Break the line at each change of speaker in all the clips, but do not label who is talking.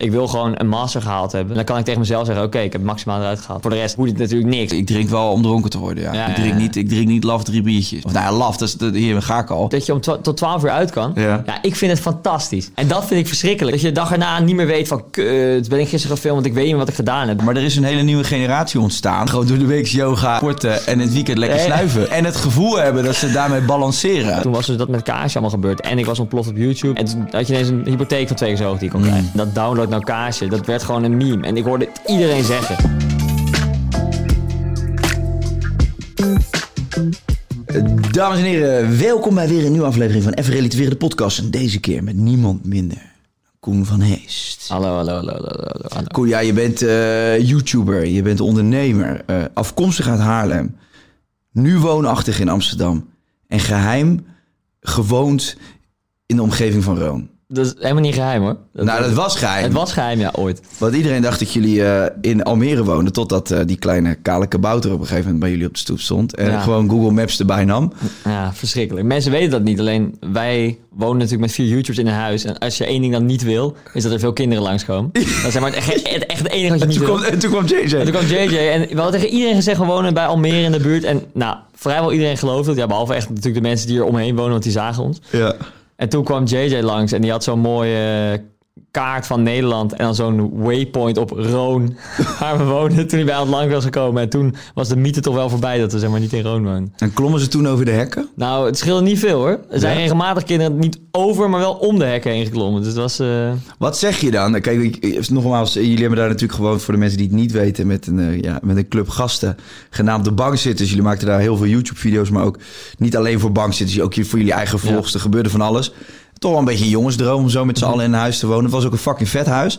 Ik wil gewoon een master gehaald hebben. Dan kan ik tegen mezelf zeggen, oké, ik heb maximaal eruit gehaald. Voor de rest moet het natuurlijk niks.
Ik drink wel om dronken te worden, ja.
Ja,
ik, drink
ja.
Niet, ik drink niet laf drie biertjes. Of nou ja, laf, dat hier ga ik al.
Dat je om tot 12 uur uit kan.
Ja.
Ja. ik vind het fantastisch. En dat vind ik verschrikkelijk. Dat je de dag erna niet meer weet van, kut, ben ik gisteren gefilmd, want ik weet niet wat ik gedaan heb.
Maar er is een hele nieuwe generatie ontstaan. Gewoon door de week yoga, sporten en het weekend lekker snuiven. En het gevoel hebben dat ze daarmee balanceren.
Toen was dus dat met Kaasje allemaal gebeurd. En ik was ontploft op YouTube. En toen had je ineens een hypotheek van twee keer zo hoog die kon krijgen. Dat download nou Kaasje, dat werd gewoon een meme. En ik hoorde het iedereen zeggen.
Dames en heren, welkom bij weer een nieuwe aflevering van Even Relativeren de podcast. En deze keer met niemand minder Koen van Heest.
Hallo, hallo, hallo, hallo.
Koen, ja, je bent eh, YouTuber, je bent ondernemer, eh, afkomstig uit Haarlem. Nu woonachtig in Amsterdam. En geheim gewoond in de omgeving van Roon.
Dat is helemaal niet geheim hoor. Dat-
Nou, dat was geheim.
Het was geheim, ja, ooit.
Want iedereen dacht dat jullie eh, in Almere woonden... totdat eh, die kleine kale kabouter op een gegeven moment bij jullie op de stoep stond. En
Ja.
gewoon Google Maps erbij nam.
Ja, verschrikkelijk. Mensen weten dat niet. Alleen wij wonen natuurlijk met vier YouTubers in een huis. En als je één ding dan niet wil, is dat er veel kinderen langskomen. Dat is maar echt, echt het enige wat je niet
toen,
wil.
en toen kwam JJ.
En toen kwam JJ en we hadden tegen iedereen gezegd, we wonen bij Almere in de buurt. En nou, vrijwel iedereen geloofde het. Ja, behalve echt natuurlijk de mensen die er omheen wonen, want die zagen ons.
Ja.
En toen kwam JJ langs en die had zo'n mooie eh, kaart van Nederland. En dan zo'n waypoint op Roon, waar we woonden, toen hij bij ons langs was gekomen. En toen was de mythe toch wel voorbij dat we zeg maar niet in Roon woonden.
En klommen ze toen over de hekken?
Nou, het scheelde niet veel hoor. Er zijn
Ja?
regelmatig kinderen niet over, maar wel om de hekken heen geklommen. Dus dat was... eh,
Wat zeg je dan? Kijk, ik- nogmaals, jullie hebben daar natuurlijk gewoon voor de mensen die het niet weten met een, eh, ja, met een club gasten genaamd de Bankzitters. Jullie maakten daar heel veel YouTube-video's, maar ook niet alleen voor bankzitters, ook voor jullie eigen vlogs. Er gebeurde van alles. Toch wel een beetje een jongensdroom om zo met z'n allen in een huis te wonen. Het was ook een fucking vet huis.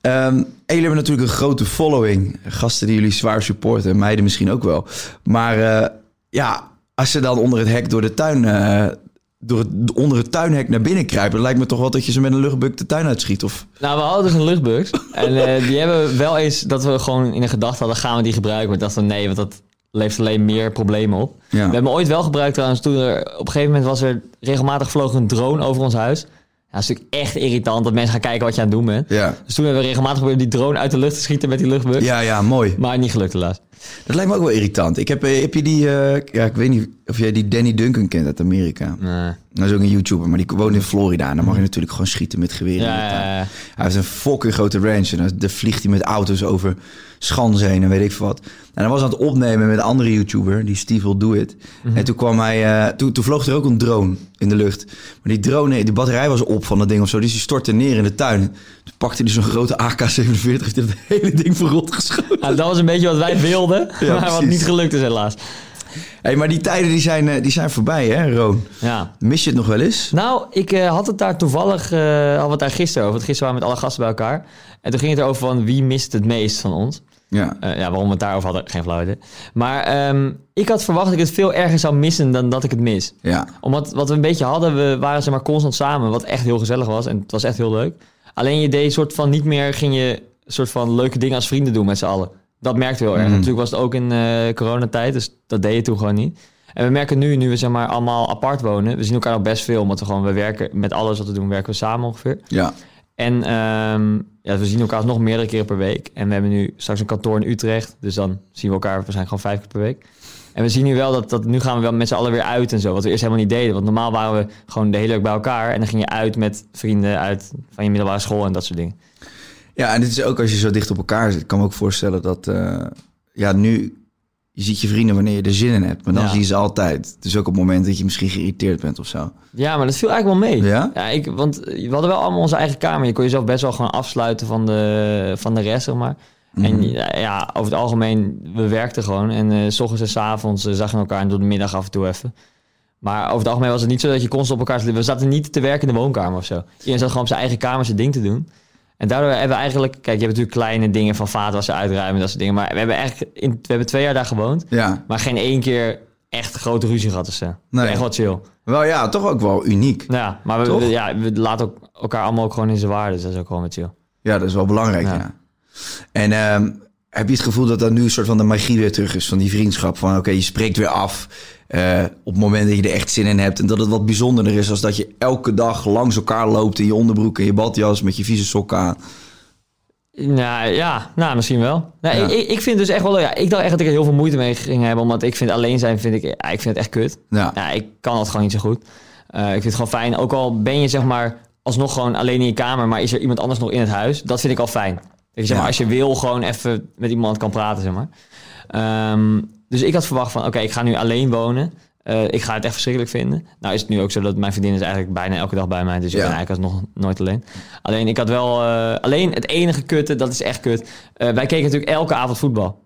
Ehm, en jullie hebben natuurlijk een grote following. Gasten die jullie zwaar supporten. Meiden misschien ook wel. Maar eh, ja, als ze dan onder het hek door de tuin... eh, door het, onder het tuinhek naar binnen kruipen... dan lijkt me toch wel dat je ze met een luchtbuk de tuin uitschiet. Of
Nou, we hadden dus een luchtbus. en eh, die hebben wel eens dat we gewoon in de gedachte hadden, gaan we die gebruiken? Maar dachten we, nee, want dat levert alleen meer problemen op.
Ja.
We hebben ooit wel gebruikt trouwens. Toen er, op een gegeven moment was er regelmatig vloog een drone over ons huis. Ja, dat is natuurlijk echt irritant dat mensen gaan kijken wat je aan het doen bent.
Ja.
Dus toen hebben we regelmatig geprobeerd die drone uit de lucht te schieten met die luchtbus.
Ja, ja, mooi.
Maar niet gelukt helaas.
Dat lijkt me ook wel irritant. Ik heb, eh, heb je die, eh, ja, ik weet niet of jij die Danny Duncan kent uit Amerika.
Nee.
Dat is ook een YouTuber, maar die woont in Florida. En dan mag je natuurlijk gewoon schieten met geweren.
Ja.
Hij heeft een fucking grote range. En dan vliegt hij met auto's over schansen heen en weet ik veel wat. En hij was aan het opnemen met een andere YouTuber, die Steve Will Do It.
Mhm.
En toen kwam hij, eh, toen, toen vloog er ook een drone in de lucht. Maar die drone, die batterij was op van dat ding of zo. Dus die stortte neer in de tuin. Toen pakte hij zo'n grote AK-47, heeft het hele ding verrot geschoten.
Dat was een beetje wat wij wilden, maar wat niet gelukt is helaas.
Hey, maar die tijden die zijn, eh, die zijn voorbij, hè, Roon?
Ja.
Mis je het nog wel eens?
Nou, ik eh, had het daar toevallig, hadden we het daar gisteren over. Want gisteren waren we met alle gasten bij elkaar. En toen ging het erover van wie mist het meest van ons.
Ja.
Eh, ja, waarom we het daarover hadden, geen flauw idee. Maar ehm, ik had verwacht dat ik het veel erger zou missen dan dat ik het mis.
Ja.
Omdat wat we een beetje hadden, we waren zeg maar constant samen, wat echt heel gezellig was. En het was echt heel leuk. Alleen je deed soort van niet meer, ging je soort van leuke dingen als vrienden doen met z'n allen. Dat merkte we heel erg.
Mhm.
Natuurlijk was het ook in eh, coronatijd, dus dat deed je toen gewoon niet. En we merken nu, nu we zeg maar allemaal apart wonen, we zien elkaar nog best veel, omdat we gewoon, we werken met alles wat we doen, werken we samen ongeveer.
Ja.
En ehm, ja, we zien elkaar nog meerdere keren per week. En we hebben nu straks een kantoor in Utrecht. Dus dan zien we elkaar waarschijnlijk gewoon vijf keer per week. En we zien nu wel dat, dat nu gaan we wel met z'n allen weer uit en zo. Wat we eerst helemaal niet deden. Want normaal waren we gewoon de hele week bij elkaar. En dan ging je uit met vrienden uit van je middelbare school en dat soort dingen.
Ja, en het is ook als je zo dicht op elkaar zit. Ik kan me ook voorstellen dat... eh, ja, nu je ziet je vrienden wanneer je er zin in hebt. Maar dan
Ja.
zie je ze altijd. Dus ook op het moment dat je misschien geïrriteerd bent of zo.
Ja, maar dat viel eigenlijk wel mee.
Ja?
ik, want we hadden wel allemaal onze eigen kamer. Je kon jezelf best wel gewoon afsluiten van de, van de rest, zeg maar. En ja, over het algemeen, we werkten gewoon. En eh, s ochtends en s avonds eh, zagen we elkaar en door de middag af en toe even. Maar over het algemeen was het niet zo dat je constant op elkaar zat. We zaten niet te werken in de woonkamer of zo. Iedereen zat gewoon op zijn eigen kamer zijn ding te doen. En daardoor hebben we eigenlijk... Kijk, je hebt natuurlijk kleine dingen van vaatwassen uitruimen, dat soort dingen. Maar we hebben eigenlijk in, we hebben twee jaar daar gewoond.
Ja.
Maar geen één keer echt grote ruzie gehad of zo.
Nee.
Echt wat chill.
Wel ja, toch ook wel uniek.
Ja, maar we, ja, we laten ook elkaar allemaal ook gewoon in zijn waarde. Dus dat is ook gewoon wat chill.
Ja, dat is wel belangrijk, ja.
Ja.
En ehm, heb je het gevoel dat dan nu een soort van de magie weer terug is van die vriendschap? Van oké, je spreekt weer af eh, op het moment dat je er echt zin in hebt. En dat het wat bijzonderder is als dat je elke dag langs elkaar loopt in je onderbroek en je badjas met je vieze sokken aan.
Nou ja, nou, misschien wel. Nou,
Ja.
ik, ik, vind dus echt wel... Ja, ik dacht echt dat ik er heel veel moeite mee ging hebben. Omdat ik vind alleen zijn, vind ik, ik vind het echt kut.
Ja.
Ja, ik kan het gewoon niet zo goed. Eh, ik vind het gewoon fijn. Ook al ben je zeg maar alsnog gewoon alleen in je kamer... maar is er iemand anders nog in het huis. Dat vind ik al fijn. Dat je, zeg maar,
Ja.
als je wil gewoon even met iemand kan praten, zeg maar. Ehm, dus ik had verwacht van... Oké, ik ga nu alleen wonen. Eh, ik ga het echt verschrikkelijk vinden. Nou is het nu ook zo dat mijn vriendin is eigenlijk bijna elke dag bij mij. Dus ik
Ja.
ben eigenlijk alsnog nooit alleen. Alleen ik had wel... eh, alleen het enige kutte, dat is echt kut. Eh, wij keken natuurlijk elke avond voetbal.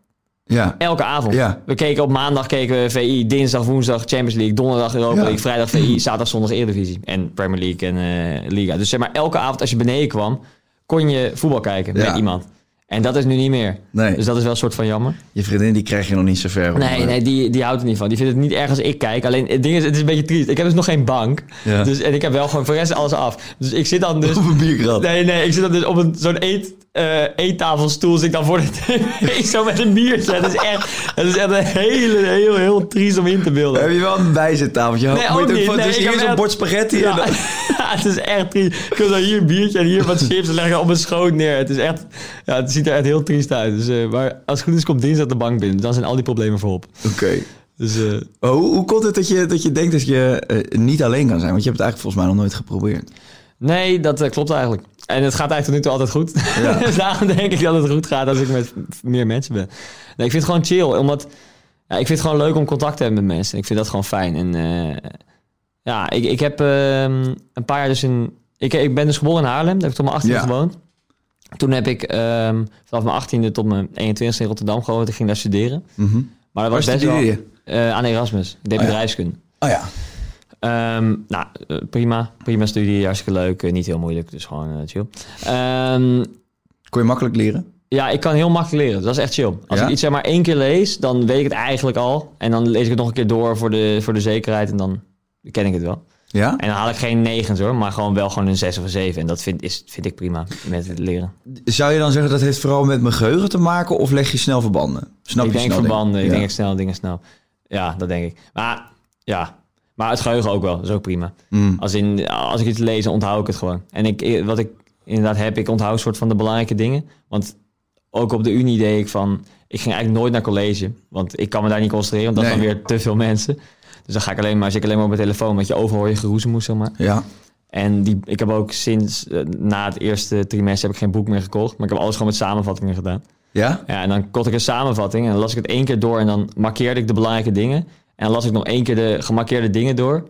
Ja.
Elke avond.
Ja.
We keken op maandag keken we VI, dinsdag, woensdag Champions League, donderdag Europa
Ja.
League, vrijdag VI, zaterdag, zondag Eredivisie en Premier League en Liga. Dus zeg maar elke avond als je beneden kwam, kon je voetbal kijken met iemand. En dat is nu niet meer.
Nee.
Dus dat is wel een soort van jammer.
Je vriendin die krijg je nog niet zo ver.
Nee, nee die, die houdt er niet van. Die vindt het niet erg als ik kijk. Alleen het ding is, het is een beetje triest. Ik heb dus nog geen bank.
Ja.
Dus, en ik heb wel gewoon voor de rest alles af. Dus ik zit dan dus...
Op een bierkrat.
Nee, nee, ik zit dan dus op een, zo'n eet, eh, eettafelstoel. Zit ik dan voor de tv zo met een biertje. Het is echt, het is echt een hele, heel, heel triest om in te beelden.
Heb je wel een bijzettafeltje?
Nee, ook
het
niet.
van-
Nee,
dus hier zo'n
echt-
bord spaghetti.
Ja,
En dan-
ja, het is echt triest. Ik heb dan hier een biertje en hier wat chips en leg ik op mijn schoot neer. Het is echt, ja, het ziet er echt heel triest uit. Dus, eh, maar als het goed is, komt dinsdag de bank binnen. Dan zijn al die problemen voorop.
Oké.
Dus eh,
Oh, hoe, hoe komt het dat je, dat je denkt dat je niet alleen kan zijn? Want je hebt het eigenlijk volgens mij nog nooit geprobeerd.
nee, dat klopt eigenlijk. En het gaat eigenlijk tot nu toe altijd goed.
Ja.
dus daarom denk ik dat het goed gaat als ik met meer mensen ben. Nee, ik vind het gewoon chill, omdat ja, ik vind het gewoon leuk om contact te hebben met mensen. Ik vind dat gewoon fijn. En eh, ja, ik, ik heb ehm, een paar jaar dus in... Ik, ik ben dus geboren in Haarlem. Daar heb ik tot mijn 18e
Ja.
gewoond. Toen heb ik ehm, vanaf mijn 18e tot mijn 21e in Rotterdam gewoond. Ik ging daar studeren. Maar dat
Waar
was best wel... eh, aan Erasmus. Ik deed
Oh
bedrijfskunde.
Oh ja.
Ehm, nou, eh, prima. Prima studie, hartstikke leuk. eh, niet heel moeilijk, dus gewoon eh, chill. Ehm,
Kon je makkelijk leren?
ja, ik kan heel makkelijk leren. Dat is echt chill. Als
Ja?
ik iets zeg maar één keer lees, dan weet ik het eigenlijk al. En dan lees ik het nog een keer door voor de, voor de zekerheid. En dan ken ik het wel.
Ja?
En dan haal ik geen negens hoor, maar gewoon wel gewoon een zes of een zeven. En dat vind, is, vind ik prima met het leren.
Zou je dan zeggen dat heeft vooral met mijn geheugen te maken of leg je snel verbanden? Snap
ik
je
denk
snel
verbanden, ik
Ja.
denk ik snel, dingen snel. Ja, dat denk ik. Maar ja, maar het geheugen ook wel. Dat is ook prima.
Mm.
Als, in, als ik iets lees, onthoud ik het gewoon. En ik, wat ik inderdaad heb, ik onthoud een soort van de belangrijke dingen. Want ook op de Unie deed ik van... Ik ging eigenlijk nooit naar college. Want ik kan me daar niet concentreren, want dat
Nee.
dan weer te veel mensen. Dus dan ga ik alleen maar, zit ik alleen maar op mijn telefoon. Want je overal hoor je geroezemoes, zeg maar.
Ja.
En die, ik heb ook sinds eh, na het eerste trimester heb ik geen boek meer gekocht. Maar ik heb alles gewoon met samenvattingen gedaan.
Ja?
Ja, en dan kocht ik een samenvatting en dan las ik het één keer door en dan markeerde ik de belangrijke dingen. En dan las ik nog één keer de gemarkeerde dingen door.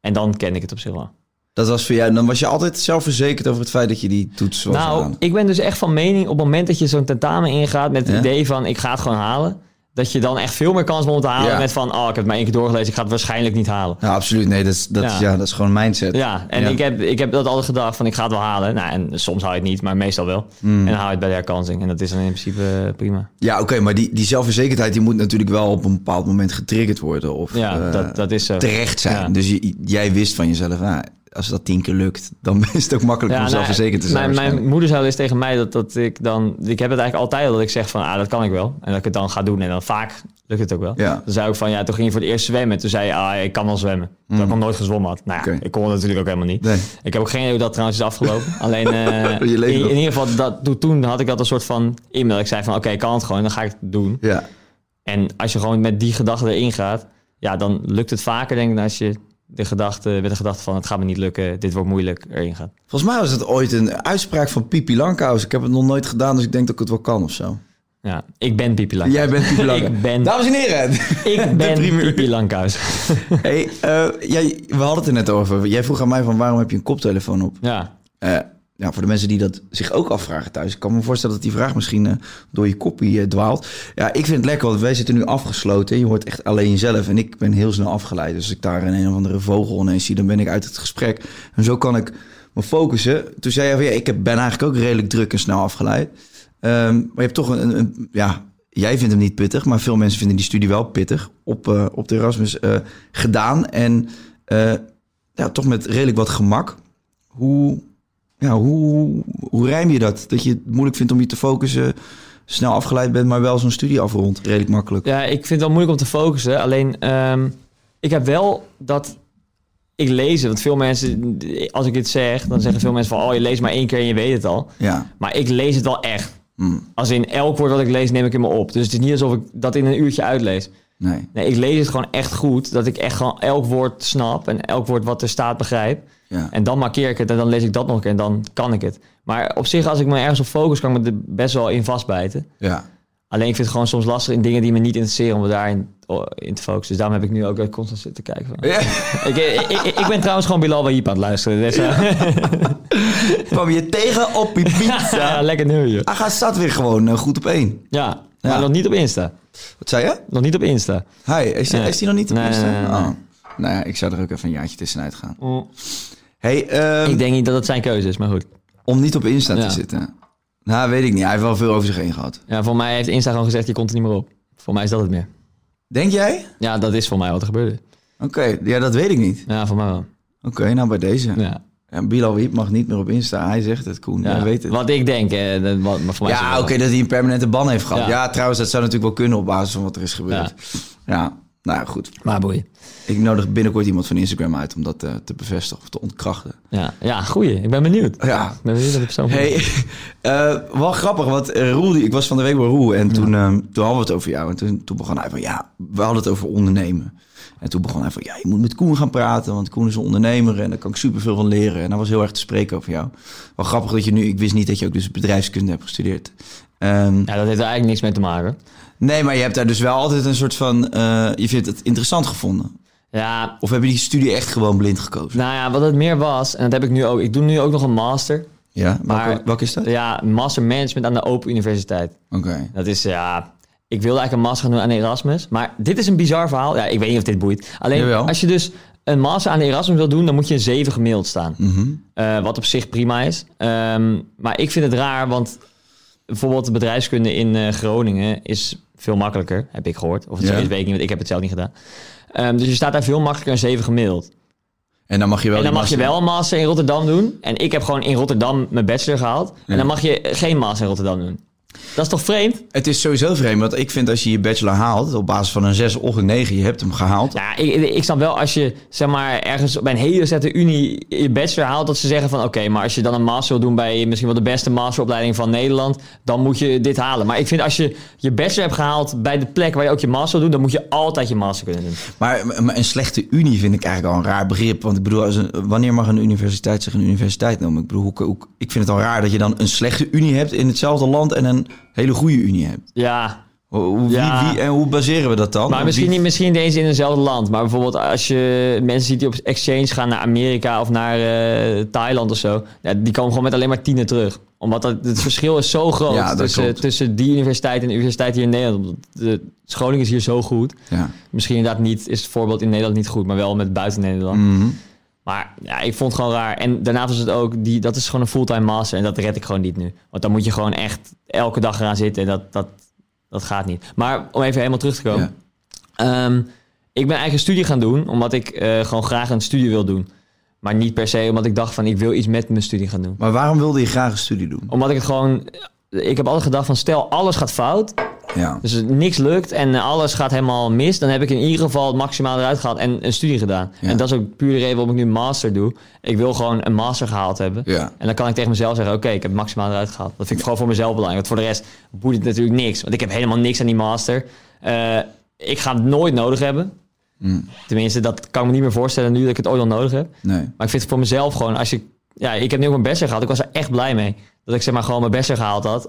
En dan ken ik het op zich wel.
Dat was voor jou. Dan was je altijd zelfverzekerd over het feit dat je die toets was
nou,
aan.
ik ben dus echt van mening op het moment dat je zo'n tentamen ingaat met het
Ja?
idee van ik ga het gewoon halen. Dat je dan echt veel meer kans om te halen
Ja.
met van oh ik heb het maar één keer doorgelezen, ik ga het waarschijnlijk niet halen.
Ja, absoluut. Nee, dat is, dat, is-
Ja.
ja. dat is gewoon mindset.
Ja, en
Ja.
Ik, heb, ik heb dat altijd gedacht van ik ga het wel halen. Nou, en soms haal je het niet, maar meestal wel.
Hmm.
En dan haal je het bij de herkansing. En dat is dan in principe eh, prima.
Ja, oké, maar die, die zelfverzekerdheid die moet natuurlijk wel op een bepaald moment getriggerd worden. Of
Ja,
eh,
dat, dat is zo.
terecht zijn. Dus je- jij wist van jezelf, nou, als dat tien keer lukt, dan is het ook makkelijk om
nou,
zelfverzekerd te zijn.
Mijn, mijn moeder zei dus tegen mij dat, dat ik dan... Ik heb het eigenlijk altijd al dat ik zeg van, ah, dat kan ik wel. En dat ik het dan ga doen. En dan vaak lukt het ook wel.
Ja.
Dan zei ik van, ja, toen ging je voor het eerst zwemmen. Toen zei je, ah, ik kan wel zwemmen. Terwijl ik nog nooit gezwommen had. Nou ja,
Mm.
Ik kon het natuurlijk ook helemaal niet.
Nee.
Ik heb ook geen idee hoe dat trouwens is afgelopen. Alleen, eh, in, ieder geval, dat, toen- had ik dat een soort van. Dat ik zei van, oké, ik kan het gewoon. Dan ga ik het doen.
Ja.
En als je gewoon met die gedachte erin gaat... Ja, dan lukt het vaker, denk ik, dan als je de gedachte, met de gedachte van... het gaat me niet lukken, dit wordt moeilijk, erin gaat.
Volgens mij was het ooit een uitspraak van Pipi Lankhuis. Ik heb het nog nooit gedaan, dus ik denk dat ik het wel kan of zo.
Ja, ik ben Pipi Langkous.
Jij bent Pipi Langkous.
Ik ben-
Dames en heren.
Ik ben. Pipi Langkous.
hey, eh, jij, we hadden het er net over. Jij vroeg aan mij van waarom heb je een koptelefoon op?
ja.
Eh, ja, voor de mensen die dat zich ook afvragen thuis. Ik kan me voorstellen dat die vraag misschien eh, door je kopie eh, dwaalt. Ja, ik vind het lekker, want wij zitten nu afgesloten. Je hoort echt alleen jezelf. En ik ben heel snel afgeleid. Dus als ik daar een, een of andere vogel ineens zie, dan ben ik uit het gesprek. En zo kan ik me focussen. Toen zei je van ja, ik ben eigenlijk ook redelijk druk en snel afgeleid. Ehm, maar je hebt toch een, een, ja, jij vindt hem niet pittig, maar veel mensen vinden die studie wel pittig op, eh, op de Erasmus gedaan. En ja, toch met redelijk wat gemak. Hoe, ja, hoe, hoe rijm je dat? Dat je het moeilijk vindt om je te focussen, snel afgeleid bent, maar wel zo'n studie afrondt. Redelijk makkelijk.
ja, ik vind het wel moeilijk om te focussen. Alleen, ehm, ik heb wel dat ik lees. Want veel mensen, als ik dit zeg, dan zeggen veel mensen van... oh, je leest maar één keer en je weet het al.
Ja.
Maar ik lees het wel echt.
Hmm.
Als in elk woord wat ik lees, neem ik in me op. Dus het is niet alsof ik dat in een uurtje uitlees.
Nee.
Nee, ik lees het gewoon echt goed. Dat ik echt gewoon elk woord snap en elk woord wat er staat begrijp.
Ja.
En dan markeer ik het en dan lees ik dat nog een keer en dan kan ik het. Maar op zich, als ik me ergens op focus, kan ik me er best wel in vastbijten.
Ja.
Alleen ik vind het gewoon soms lastig in dingen die me niet interesseren om me daarin oh, in te focussen. Dus daarom heb ik nu ook constant zitten kijken. Van.
Ja.
Ik, ik, ik, ben trouwens gewoon Bilal Wahib aan het luisteren. Dus, eh,
Kwam je tegen op je
ja,
pizza?
lekker nummertje.
Aga staat weer gewoon eh, goed op één.
Ja, maar
Ja.
nog niet op Insta.
Wat zei je?
Nog niet op Insta.
Hi, is, die-
Nee.
is die nog niet op
Nee,
Insta?
nee.
Oh. Nou ja, ik zou er ook even een jaartje tussenuit gaan. Hey, ehm,
Ik denk niet dat het zijn keuze is, maar goed.
om niet op Insta
Ja.
te zitten. Nou, weet ik niet. Hij heeft wel veel over zich heen gehad.
Ja, voor mij heeft Insta gewoon gezegd, je komt er niet meer op. Voor mij is dat het meer.
Denk jij?
Ja, dat is voor mij wat er gebeurde.
Oké, ja, dat weet ik niet.
Ja, voor mij wel.
Oké, nou bij deze.
Ja.
Ja, Bilal Wiep mag niet meer op Insta. Hij zegt het, Koen.
Ja.
Weet het.
Wat ik denk, eh, dat, wat, maar voor mij
Ja, oké, dat hij een permanente ban heeft gehad. Ja.
Ja.
trouwens, dat zou natuurlijk wel kunnen op basis van wat er is gebeurd. Ja, nou ja, goed.
Maar boeien.
Ik nodig binnenkort iemand van Instagram uit om dat eh, te bevestigen of te ontkrachten.
Ja, ja, goeie. Ik ben benieuwd.
Ja.
Ik ben benieuwd naar de persoon.
Hey, eh, wel grappig, want eh, Roel, die- ik was van de week bij Roel en toen, eh, toen hadden we het over jou. En toen, toen begon hij van, ja, we hadden het over ondernemen. En toen begon hij van, ja, je moet met Koen gaan praten, want Koen is een ondernemer en daar kan ik superveel van leren. En hij was heel erg te spreken over jou. Wel grappig dat je nu, ik wist niet dat je ook dus bedrijfskunde hebt gestudeerd. Ehm,
Ja, dat heeft er eigenlijk niks mee te maken.
Nee, maar je hebt daar dus wel altijd een soort van, je vindt het interessant gevonden.
Ja,
Of heb je die studie echt gewoon blind gekozen?
nou ja, wat het meer was, en dat heb ik nu ook. Ik doe nu ook nog een master.
Ja,
Maar-
welke is dat?
Ja, master management aan de Open Universiteit.
Oké.
Dat is, ja... Ik wilde eigenlijk een master gaan doen aan Erasmus. Maar dit is een bizar verhaal. Ja, ik weet niet of dit boeit. Alleen,
Jawel.
als je dus een master aan de Erasmus wil doen... dan moet je een 7 gemiddeld staan.
Mhm.
Eh, wat op zich prima is. Ehm, maar ik vind het raar, want bijvoorbeeld de bedrijfskunde in eh, Groningen is veel makkelijker, heb ik gehoord. Of het
Ja.
zo is, weet ik niet, want ik heb het zelf niet gedaan. Ehm, dus je staat daar veel makkelijker een 7 gemiddeld.
En dan mag je wel
en dan mag je wel een master in Rotterdam doen. En ik heb gewoon in Rotterdam mijn bachelor gehaald.
Ja.
En dan mag je geen master in Rotterdam doen. Dat is toch vreemd?
Het is sowieso vreemd, want ik vind als je je bachelor haalt... op basis van een 6 of een 9, je hebt hem gehaald...
Ja, ik, ik snap wel als je zeg maar ergens bij een hele zette unie je bachelor haalt, dat ze zeggen van oké, maar als je dan een master wil doen bij misschien wel de beste masteropleiding van Nederland, dan moet je dit halen. Maar ik vind als je je bachelor hebt gehaald bij de plek waar je ook je master wil doen, dan moet je altijd je master kunnen doen.
Maar, maar een slechte unie vind ik eigenlijk al een raar begrip. Want ik bedoel, als een, wanneer mag een universiteit zich een universiteit noemen? Ik bedoel, ik vind het al raar dat je dan een slechte unie hebt in hetzelfde land... en een hele goede unie hebt.
Ja,
Hoe, hoe- wie,
Ja.
wie- en hoe baseren we dat dan?
maar
Wie-
misschien niet, misschien niet eens in eenzelfde land. Maar bijvoorbeeld als je mensen ziet die op exchange gaan naar Amerika of naar eh, Thailand of zo, ja, die komen gewoon met alleen maar tienen terug. Omdat dat, het verschil is zo groot
Ja,
tussen,
klopt.
tussen die universiteit en de universiteit hier in Nederland. De scholing is hier zo goed.
Ja.
Misschien inderdaad niet, is het voorbeeld in Nederland niet goed, maar wel met buiten Nederland.
Mhm.
Maar ja, ik vond het gewoon raar. En daarnaast was het ook, die, dat is gewoon een fulltime master. En dat red ik gewoon niet nu. Want dan moet je gewoon echt elke dag eraan zitten. En dat, dat, dat gaat niet. Maar om even helemaal terug te komen. Ehm, ik ben eigenlijk een studie gaan doen, omdat ik eh, gewoon graag een studie wil doen. Maar niet per se omdat ik dacht van, ik wil iets met mijn studie gaan doen.
Maar waarom wilde je graag een studie doen?
Omdat ik het gewoon... Ik heb altijd gedacht van, stel alles gaat fout.
Ja.
Dus niks lukt en alles gaat helemaal mis. Dan heb ik in ieder geval het maximaal eruit gehaald en een studie gedaan.
Ja.
En dat is ook puur de reden waarom ik nu een master doe. Ik wil gewoon een master gehaald hebben.
Ja.
En dan kan ik tegen mezelf zeggen, oké, ik heb het maximaal eruit gehaald. Dat vind ik gewoon voor mezelf belangrijk. Want voor de rest boeit het natuurlijk niks. Want ik heb helemaal niks aan die master. Eh, ik ga het nooit nodig hebben.
Mm.
Tenminste, dat kan ik me niet meer voorstellen nu dat ik het ooit al nodig heb.
Nee.
Maar ik vind het voor mezelf gewoon, als je... Ja, ik heb nu ook mijn bachelor gehaald. Ik was er echt blij mee. Dat ik zeg maar gewoon mijn bachelor gehaald had.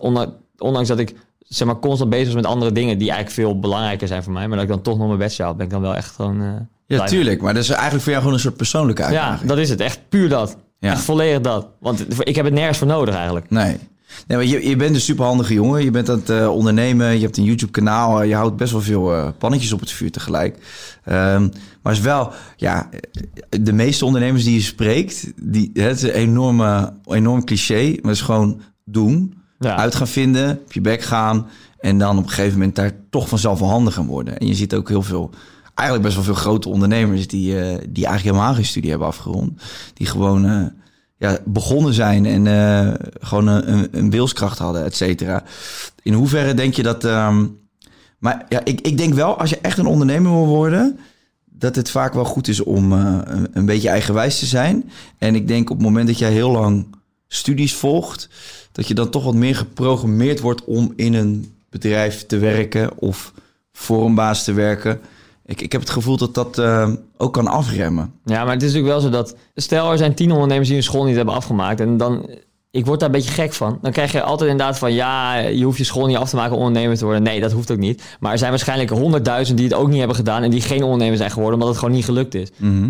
Ondanks dat ik zeg maar, constant bezig was met andere dingen die eigenlijk veel belangrijker zijn voor mij. Maar dat ik dan toch nog mijn bachelor had, ben ik dan wel echt gewoon... eh,
Ja, tuurlijk. Maar dat is eigenlijk voor jou gewoon een soort persoonlijke
mee. Ja,
uitdaging.
dat is het. Echt puur dat.
Ja.
Echt volledig dat. Want ik heb het nergens voor nodig eigenlijk.
Nee. Nee, maar je, je bent een superhandige jongen. Je bent aan het eh, ondernemen. Je hebt een YouTube-kanaal. eh, je houdt best wel veel pannetjes op het vuur tegelijk. Ehm, maar is wel, ja, de meeste ondernemers die je spreekt, die, het is een enorme, enorm cliché. Maar het is gewoon doen, Uit gaan vinden, op je bek gaan. En dan op een gegeven moment daar toch vanzelf wel handig gaan worden. En je ziet ook heel veel, eigenlijk best wel veel grote ondernemers die, eh, die eigenlijk helemaal geen studie hebben afgerond. Die gewoon eh, ja, begonnen zijn en eh, gewoon een, een, wilskracht hadden, et cetera. In hoeverre denk je dat... ehm, maar ja, ik, ik denk wel, als je echt een ondernemer wil worden... dat het vaak wel goed is om een beetje eigenwijs te zijn. En ik denk op het moment dat jij heel lang studies volgt... dat je dan toch wat meer geprogrammeerd wordt om in een bedrijf te werken... of voor een baas te werken. Ik, ik heb het gevoel dat dat eh, ook kan afremmen.
Ja, maar het is natuurlijk wel zo dat... Stel, er zijn tien ondernemers die hun school niet hebben afgemaakt. En dan... Ik word daar een beetje gek van. Dan krijg je altijd inderdaad van... Ja, je hoeft je school niet af te maken om ondernemer te worden. Nee, dat hoeft ook niet. Maar er zijn waarschijnlijk honderdduizend die het ook niet hebben gedaan... en die geen ondernemer zijn geworden... omdat het gewoon niet gelukt is.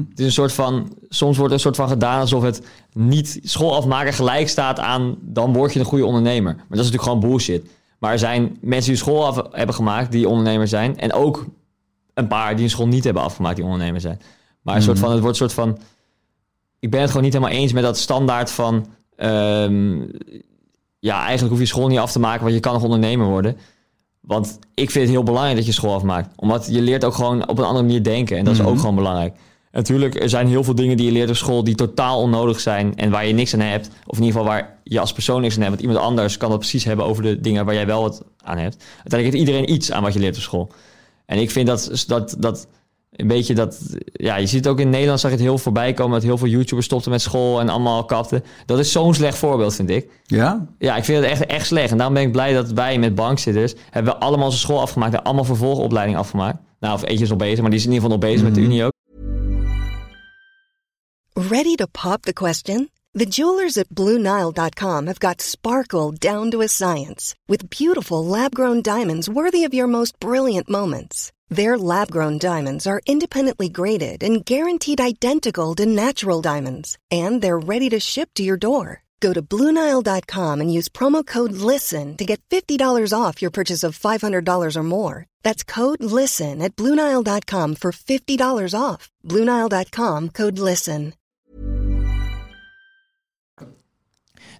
Het is een soort van... Soms wordt er een soort van gedaan alsof het niet school afmaken gelijk staat aan... dan word je een goede ondernemer. Maar dat is natuurlijk gewoon bullshit. Maar er zijn mensen die school af hebben gemaakt... die ondernemer zijn. En ook een paar die een school niet hebben afgemaakt... die ondernemer zijn. Maar een soort van, het wordt een soort van... Ik ben het gewoon niet helemaal eens met dat standaard van... ehm, ja, eigenlijk hoef je school niet af te maken... want je kan nog ondernemer worden. Want ik vind het heel belangrijk dat je school afmaakt. Omdat je leert ook gewoon op een andere manier denken. En dat is ook gewoon belangrijk. Natuurlijk, er zijn heel veel dingen die je leert op school... die totaal onnodig zijn en waar je niks aan hebt. Of in ieder geval waar je als persoon niks aan hebt. Want iemand anders kan dat precies hebben over de dingen waar jij wel wat aan hebt. Uiteindelijk heeft iedereen iets aan wat je leert op school. En ik vind dat, dat, dat een beetje dat... Ja, je ziet ook in Nederland, zag je het heel voorbij komen... dat heel veel YouTubers stopten met school en allemaal kapten. Dat is zo'n slecht voorbeeld, vind ik.
Ja?
Ja, ik vind het echt, echt slecht. En daarom ben ik blij dat wij met bankzitters... hebben we allemaal onze school afgemaakt... en allemaal vervolgopleiding afgemaakt. Nou, of eentje is nog bezig, maar die is in ieder geval nog bezig met de Unie ook.
Ready to pop the question? The jewelers at BlueNile.com have got sparkle down to a science with beautiful lab grown diamonds worthy of your most brilliant moments. Their lab grown diamonds are independently graded and guaranteed identical to natural diamonds, and they're ready to ship to your door. Go to BlueNile.com and use promo code LISTEN to get $50 off your purchase of $500 or more. That's code LISTEN at BlueNile.com for $50 off. BlueNile.com code LISTEN.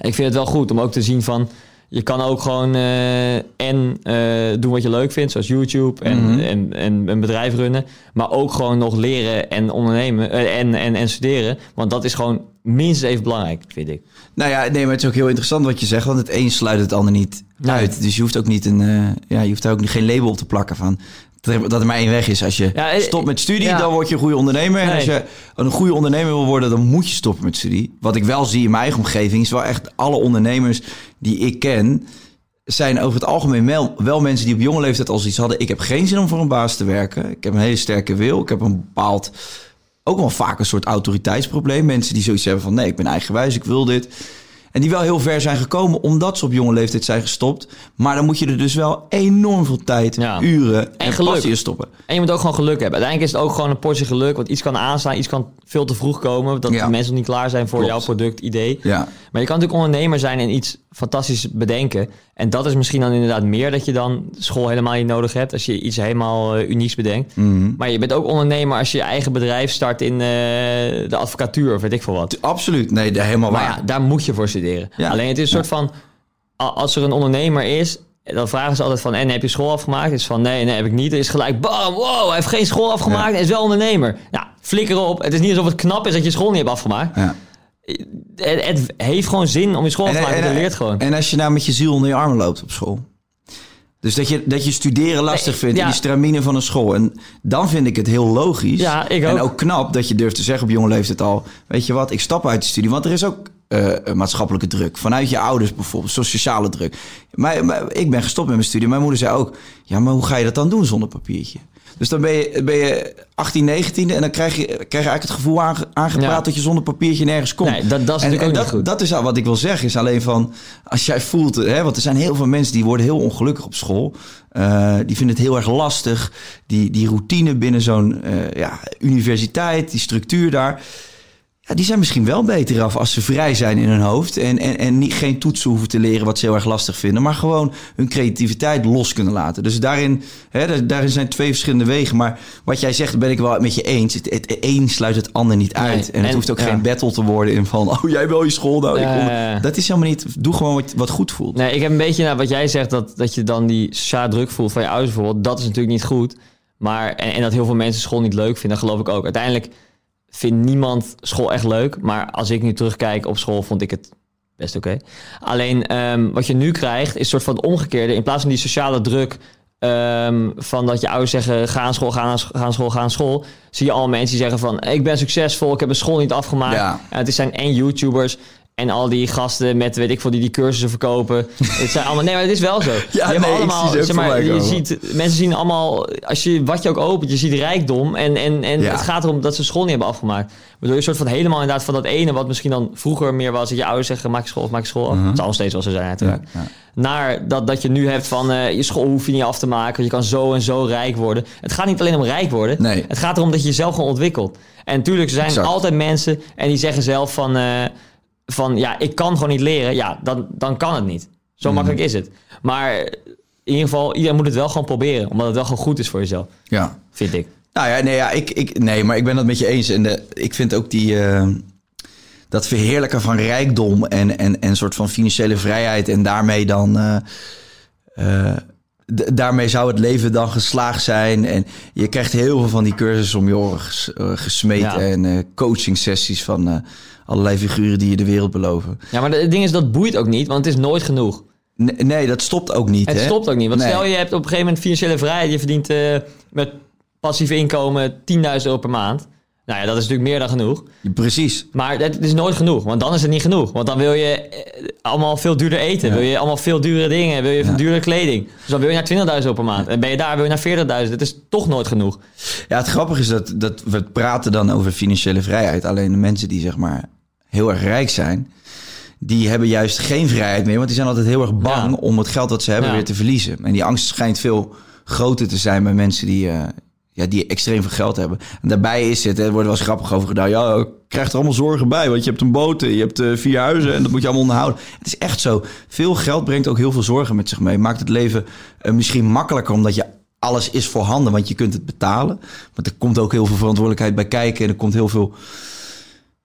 Ik vind het wel goed om ook te zien van... je kan ook gewoon eh, en eh, doen wat je leuk vindt, zoals YouTube en, en, en een bedrijf runnen. Maar ook gewoon nog leren en ondernemen eh, en, en, en studeren. Want dat is gewoon minstens even belangrijk, vind ik.
Nou ja, nee, maar het is ook heel interessant wat je zegt, want het een sluit het ander niet
Nee.
uit. Dus je hoeft ook niet een, ja, je hoeft daar ook geen label op te plakken van dat er, maar één weg is. Als je
Ja, eh,
stopt met studie,
ja.
dan word je een goede ondernemer. En
Nee.
als je een goede ondernemer wil worden, dan moet je stoppen met studie. Wat ik wel zie in mijn eigen omgeving, is wel echt alle ondernemers die ik ken, zijn over het algemeen wel, wel mensen die op jonge leeftijd al zoiets hadden. Ik heb geen zin om voor een baas te werken. Ik heb een hele sterke wil. Ik heb een bepaald, ook wel vaak een soort autoriteitsprobleem. Mensen die zoiets hebben van nee, ik ben eigenwijs, ik wil dit. En die wel heel ver zijn gekomen omdat ze op jonge leeftijd zijn gestopt. Maar dan moet je er dus wel enorm veel tijd,
Ja.
uren en, passie in stoppen.
En je moet ook gewoon geluk hebben. Uiteindelijk is het ook gewoon een portie geluk. Want iets kan aanstaan, iets kan veel te vroeg komen. Dat
Ja.
de mensen nog niet klaar zijn voor
Klopt.
jouw product, idee.
Ja.
Maar je kan natuurlijk ondernemer zijn en iets fantastisch bedenken. En dat is misschien dan inderdaad meer dat je dan school helemaal niet nodig hebt. Als je iets helemaal eh, unieks bedenkt.
Mhm.
Maar je bent ook ondernemer als je je eigen bedrijf start in eh, de advocatuur of weet ik veel wat.
Absoluut. Nee, daar helemaal
Maar
waar.
ja, daar moet je voor studeren.
Ja.
Alleen het is een soort van, als er een ondernemer is, dan vragen ze altijd van, en heb je school afgemaakt? Is van, nee, nee, heb ik niet. Is gelijk, bam, wow, hij heeft geen school afgemaakt en is wel ondernemer. Ja, flikker op. Het is niet alsof het knap is dat je school niet hebt afgemaakt.
Ja.
Het, het heeft gewoon zin om je school af te maken. je leert gewoon.
en als je nou met je ziel onder je armen loopt op school. Dus dat je, dat je studeren lastig vindt,
ja.
in die stramine van een school. En dan vind ik het heel logisch.
Ja, ik
En
ook
knap dat je durft te zeggen op jonge leeftijd al... weet je wat, ik stap uit de studie. Want er is ook eh, maatschappelijke druk. Vanuit je ouders bijvoorbeeld, zo'n sociale druk. Maar, maar ik ben gestopt met mijn studie. Mijn moeder zei ook, ja, maar hoe ga je dat dan doen zonder papiertje? Dus dan ben je, ben je 18, 19 en dan krijg je, krijg je eigenlijk het gevoel aange, aangepraat
Ja.
dat je zonder papiertje nergens komt.
Nee, dat- dat is
en,
natuurlijk
en
ook
dat,
niet goed.
dat is al wat ik wil zeggen. Is alleen van, als jij voelt, hè, want er zijn heel veel mensen die worden heel ongelukkig op school. Eh, die vinden het heel erg lastig. Die, die routine binnen zo'n eh, ja, universiteit, die structuur daar. Ja, die zijn misschien wel beter af als ze vrij zijn in hun hoofd. En, en, en niet, geen toetsen hoeven te leren wat ze heel erg lastig vinden. Maar gewoon hun creativiteit los kunnen laten. Dus daarin, hè, daar- daarin zijn twee verschillende wegen. Maar wat jij zegt, ben ik wel met je eens. Het, het een sluit het ander niet uit.
Nee,
en het hoeft ook
ja.
geen battle te worden in van... Oh, jij wil je school nou. ik. Dat is helemaal niet... Doe gewoon wat, wat goed voelt.
Nee, ik heb een beetje naar wat jij zegt, dat, dat je dan die sociale druk voelt van je ouders bijvoorbeeld. Dat is natuurlijk niet goed. Maar, en, en dat heel veel mensen school niet leuk vinden, dat geloof ik ook. Uiteindelijk vindt niemand school echt leuk. Maar als ik nu terugkijk op school, vond ik het best oké. Alleen ehm, wat je nu krijgt, is een soort van het omgekeerde. In plaats van die sociale druk ehm, van dat je ouders zeggen: ga aan school, ga aan, ga aan school, ga aan school. Zie je al mensen die zeggen van: ik ben succesvol, ik heb een school niet afgemaakt.
Ja.
En het zijn en YouTubers. En al die gasten met, weet ik veel, die die cursussen verkopen. het zijn allemaal... Nee, maar het is wel zo. Die hebben
nee, ik
allemaal, zeg maar, je ziet, mensen zien allemaal... Als je, wat je ook opent, je ziet rijkdom. En, en, en
Ja.
het gaat erom dat ze school niet hebben afgemaakt. Waardoor je een soort van helemaal inderdaad van dat ene... wat misschien dan vroeger meer was... dat je ouders zeggen, maak je school of maak je school af. Het zal nog steeds wel zo zijn natuurlijk.
Mhm. Ja, ja.
Naar dat, dat je nu hebt van... eh, je school hoef je niet af te maken. Je kan zo en zo rijk worden. Het gaat niet alleen om rijk worden.
Nee.
Het gaat erom dat je jezelf gewoon ontwikkelt. En natuurlijk er zijn
Exact.
altijd mensen... en die zeggen zelf van... eh, van ja, ik kan gewoon niet leren. Ja, dan, dan kan het niet. Zo
Mhm.
makkelijk is het. Maar in ieder geval, iedereen moet het wel gewoon proberen. Omdat het wel gewoon goed is voor jezelf,
Ja.
vind ik.
Nou ja, nee, ja ik, ik, nee, maar ik ben dat met je eens. En de, ik vind ook die, eh, dat verheerlijken van rijkdom en, en, en een soort van financiële vrijheid. En daarmee dan. eh, eh, daarmee zou het leven dan geslaagd zijn. En je krijgt heel veel van die cursussen om je oren ges, eh, gesmeed.
Ja.
En eh coaching sessies van eh, allerlei figuren die je de wereld beloven.
Ja, maar het ding is, dat boeit ook niet, want het is nooit genoeg.
Nee, nee dat stopt ook niet.
Het
hè?
stopt ook niet. Want
Nee.
stel je hebt op een gegeven moment financiële vrijheid. Je verdient met passief inkomen 10.000 euro per maand. Nou ja, dat is natuurlijk meer dan genoeg.
Precies.
Maar het is nooit genoeg, want dan is het niet genoeg. Want dan wil je eh, allemaal veel duurder eten.
Ja.
Wil je allemaal veel dure dingen. Wil je dure kleding. Dus dan wil je naar 20.000 euro per maand. En ben je daar, wil je naar 40.000. Het is toch nooit genoeg.
Ja, het grappige is dat, dat we praten dan over financiële vrijheid. Alleen de mensen die zeg maar heel erg rijk zijn, die hebben juist geen vrijheid meer. Want die zijn altijd heel erg bang
Ja.
om het geld dat ze hebben
Ja.
weer te verliezen. En die angst schijnt veel groter te zijn bij mensen die, eh, die extreem veel geld hebben. En daarbij is het, er wordt wel eens grappig over gedaan. Ja, je krijgt er allemaal zorgen bij. Want je hebt een boot, je hebt eh, vier huizen en dat moet je allemaal onderhouden. Het is echt zo. Veel geld brengt ook heel veel zorgen met zich mee. Maakt het leven eh, misschien makkelijker omdat je alles is voorhanden, want je kunt het betalen. Maar er komt ook heel veel verantwoordelijkheid bij kijken. En er komt heel veel.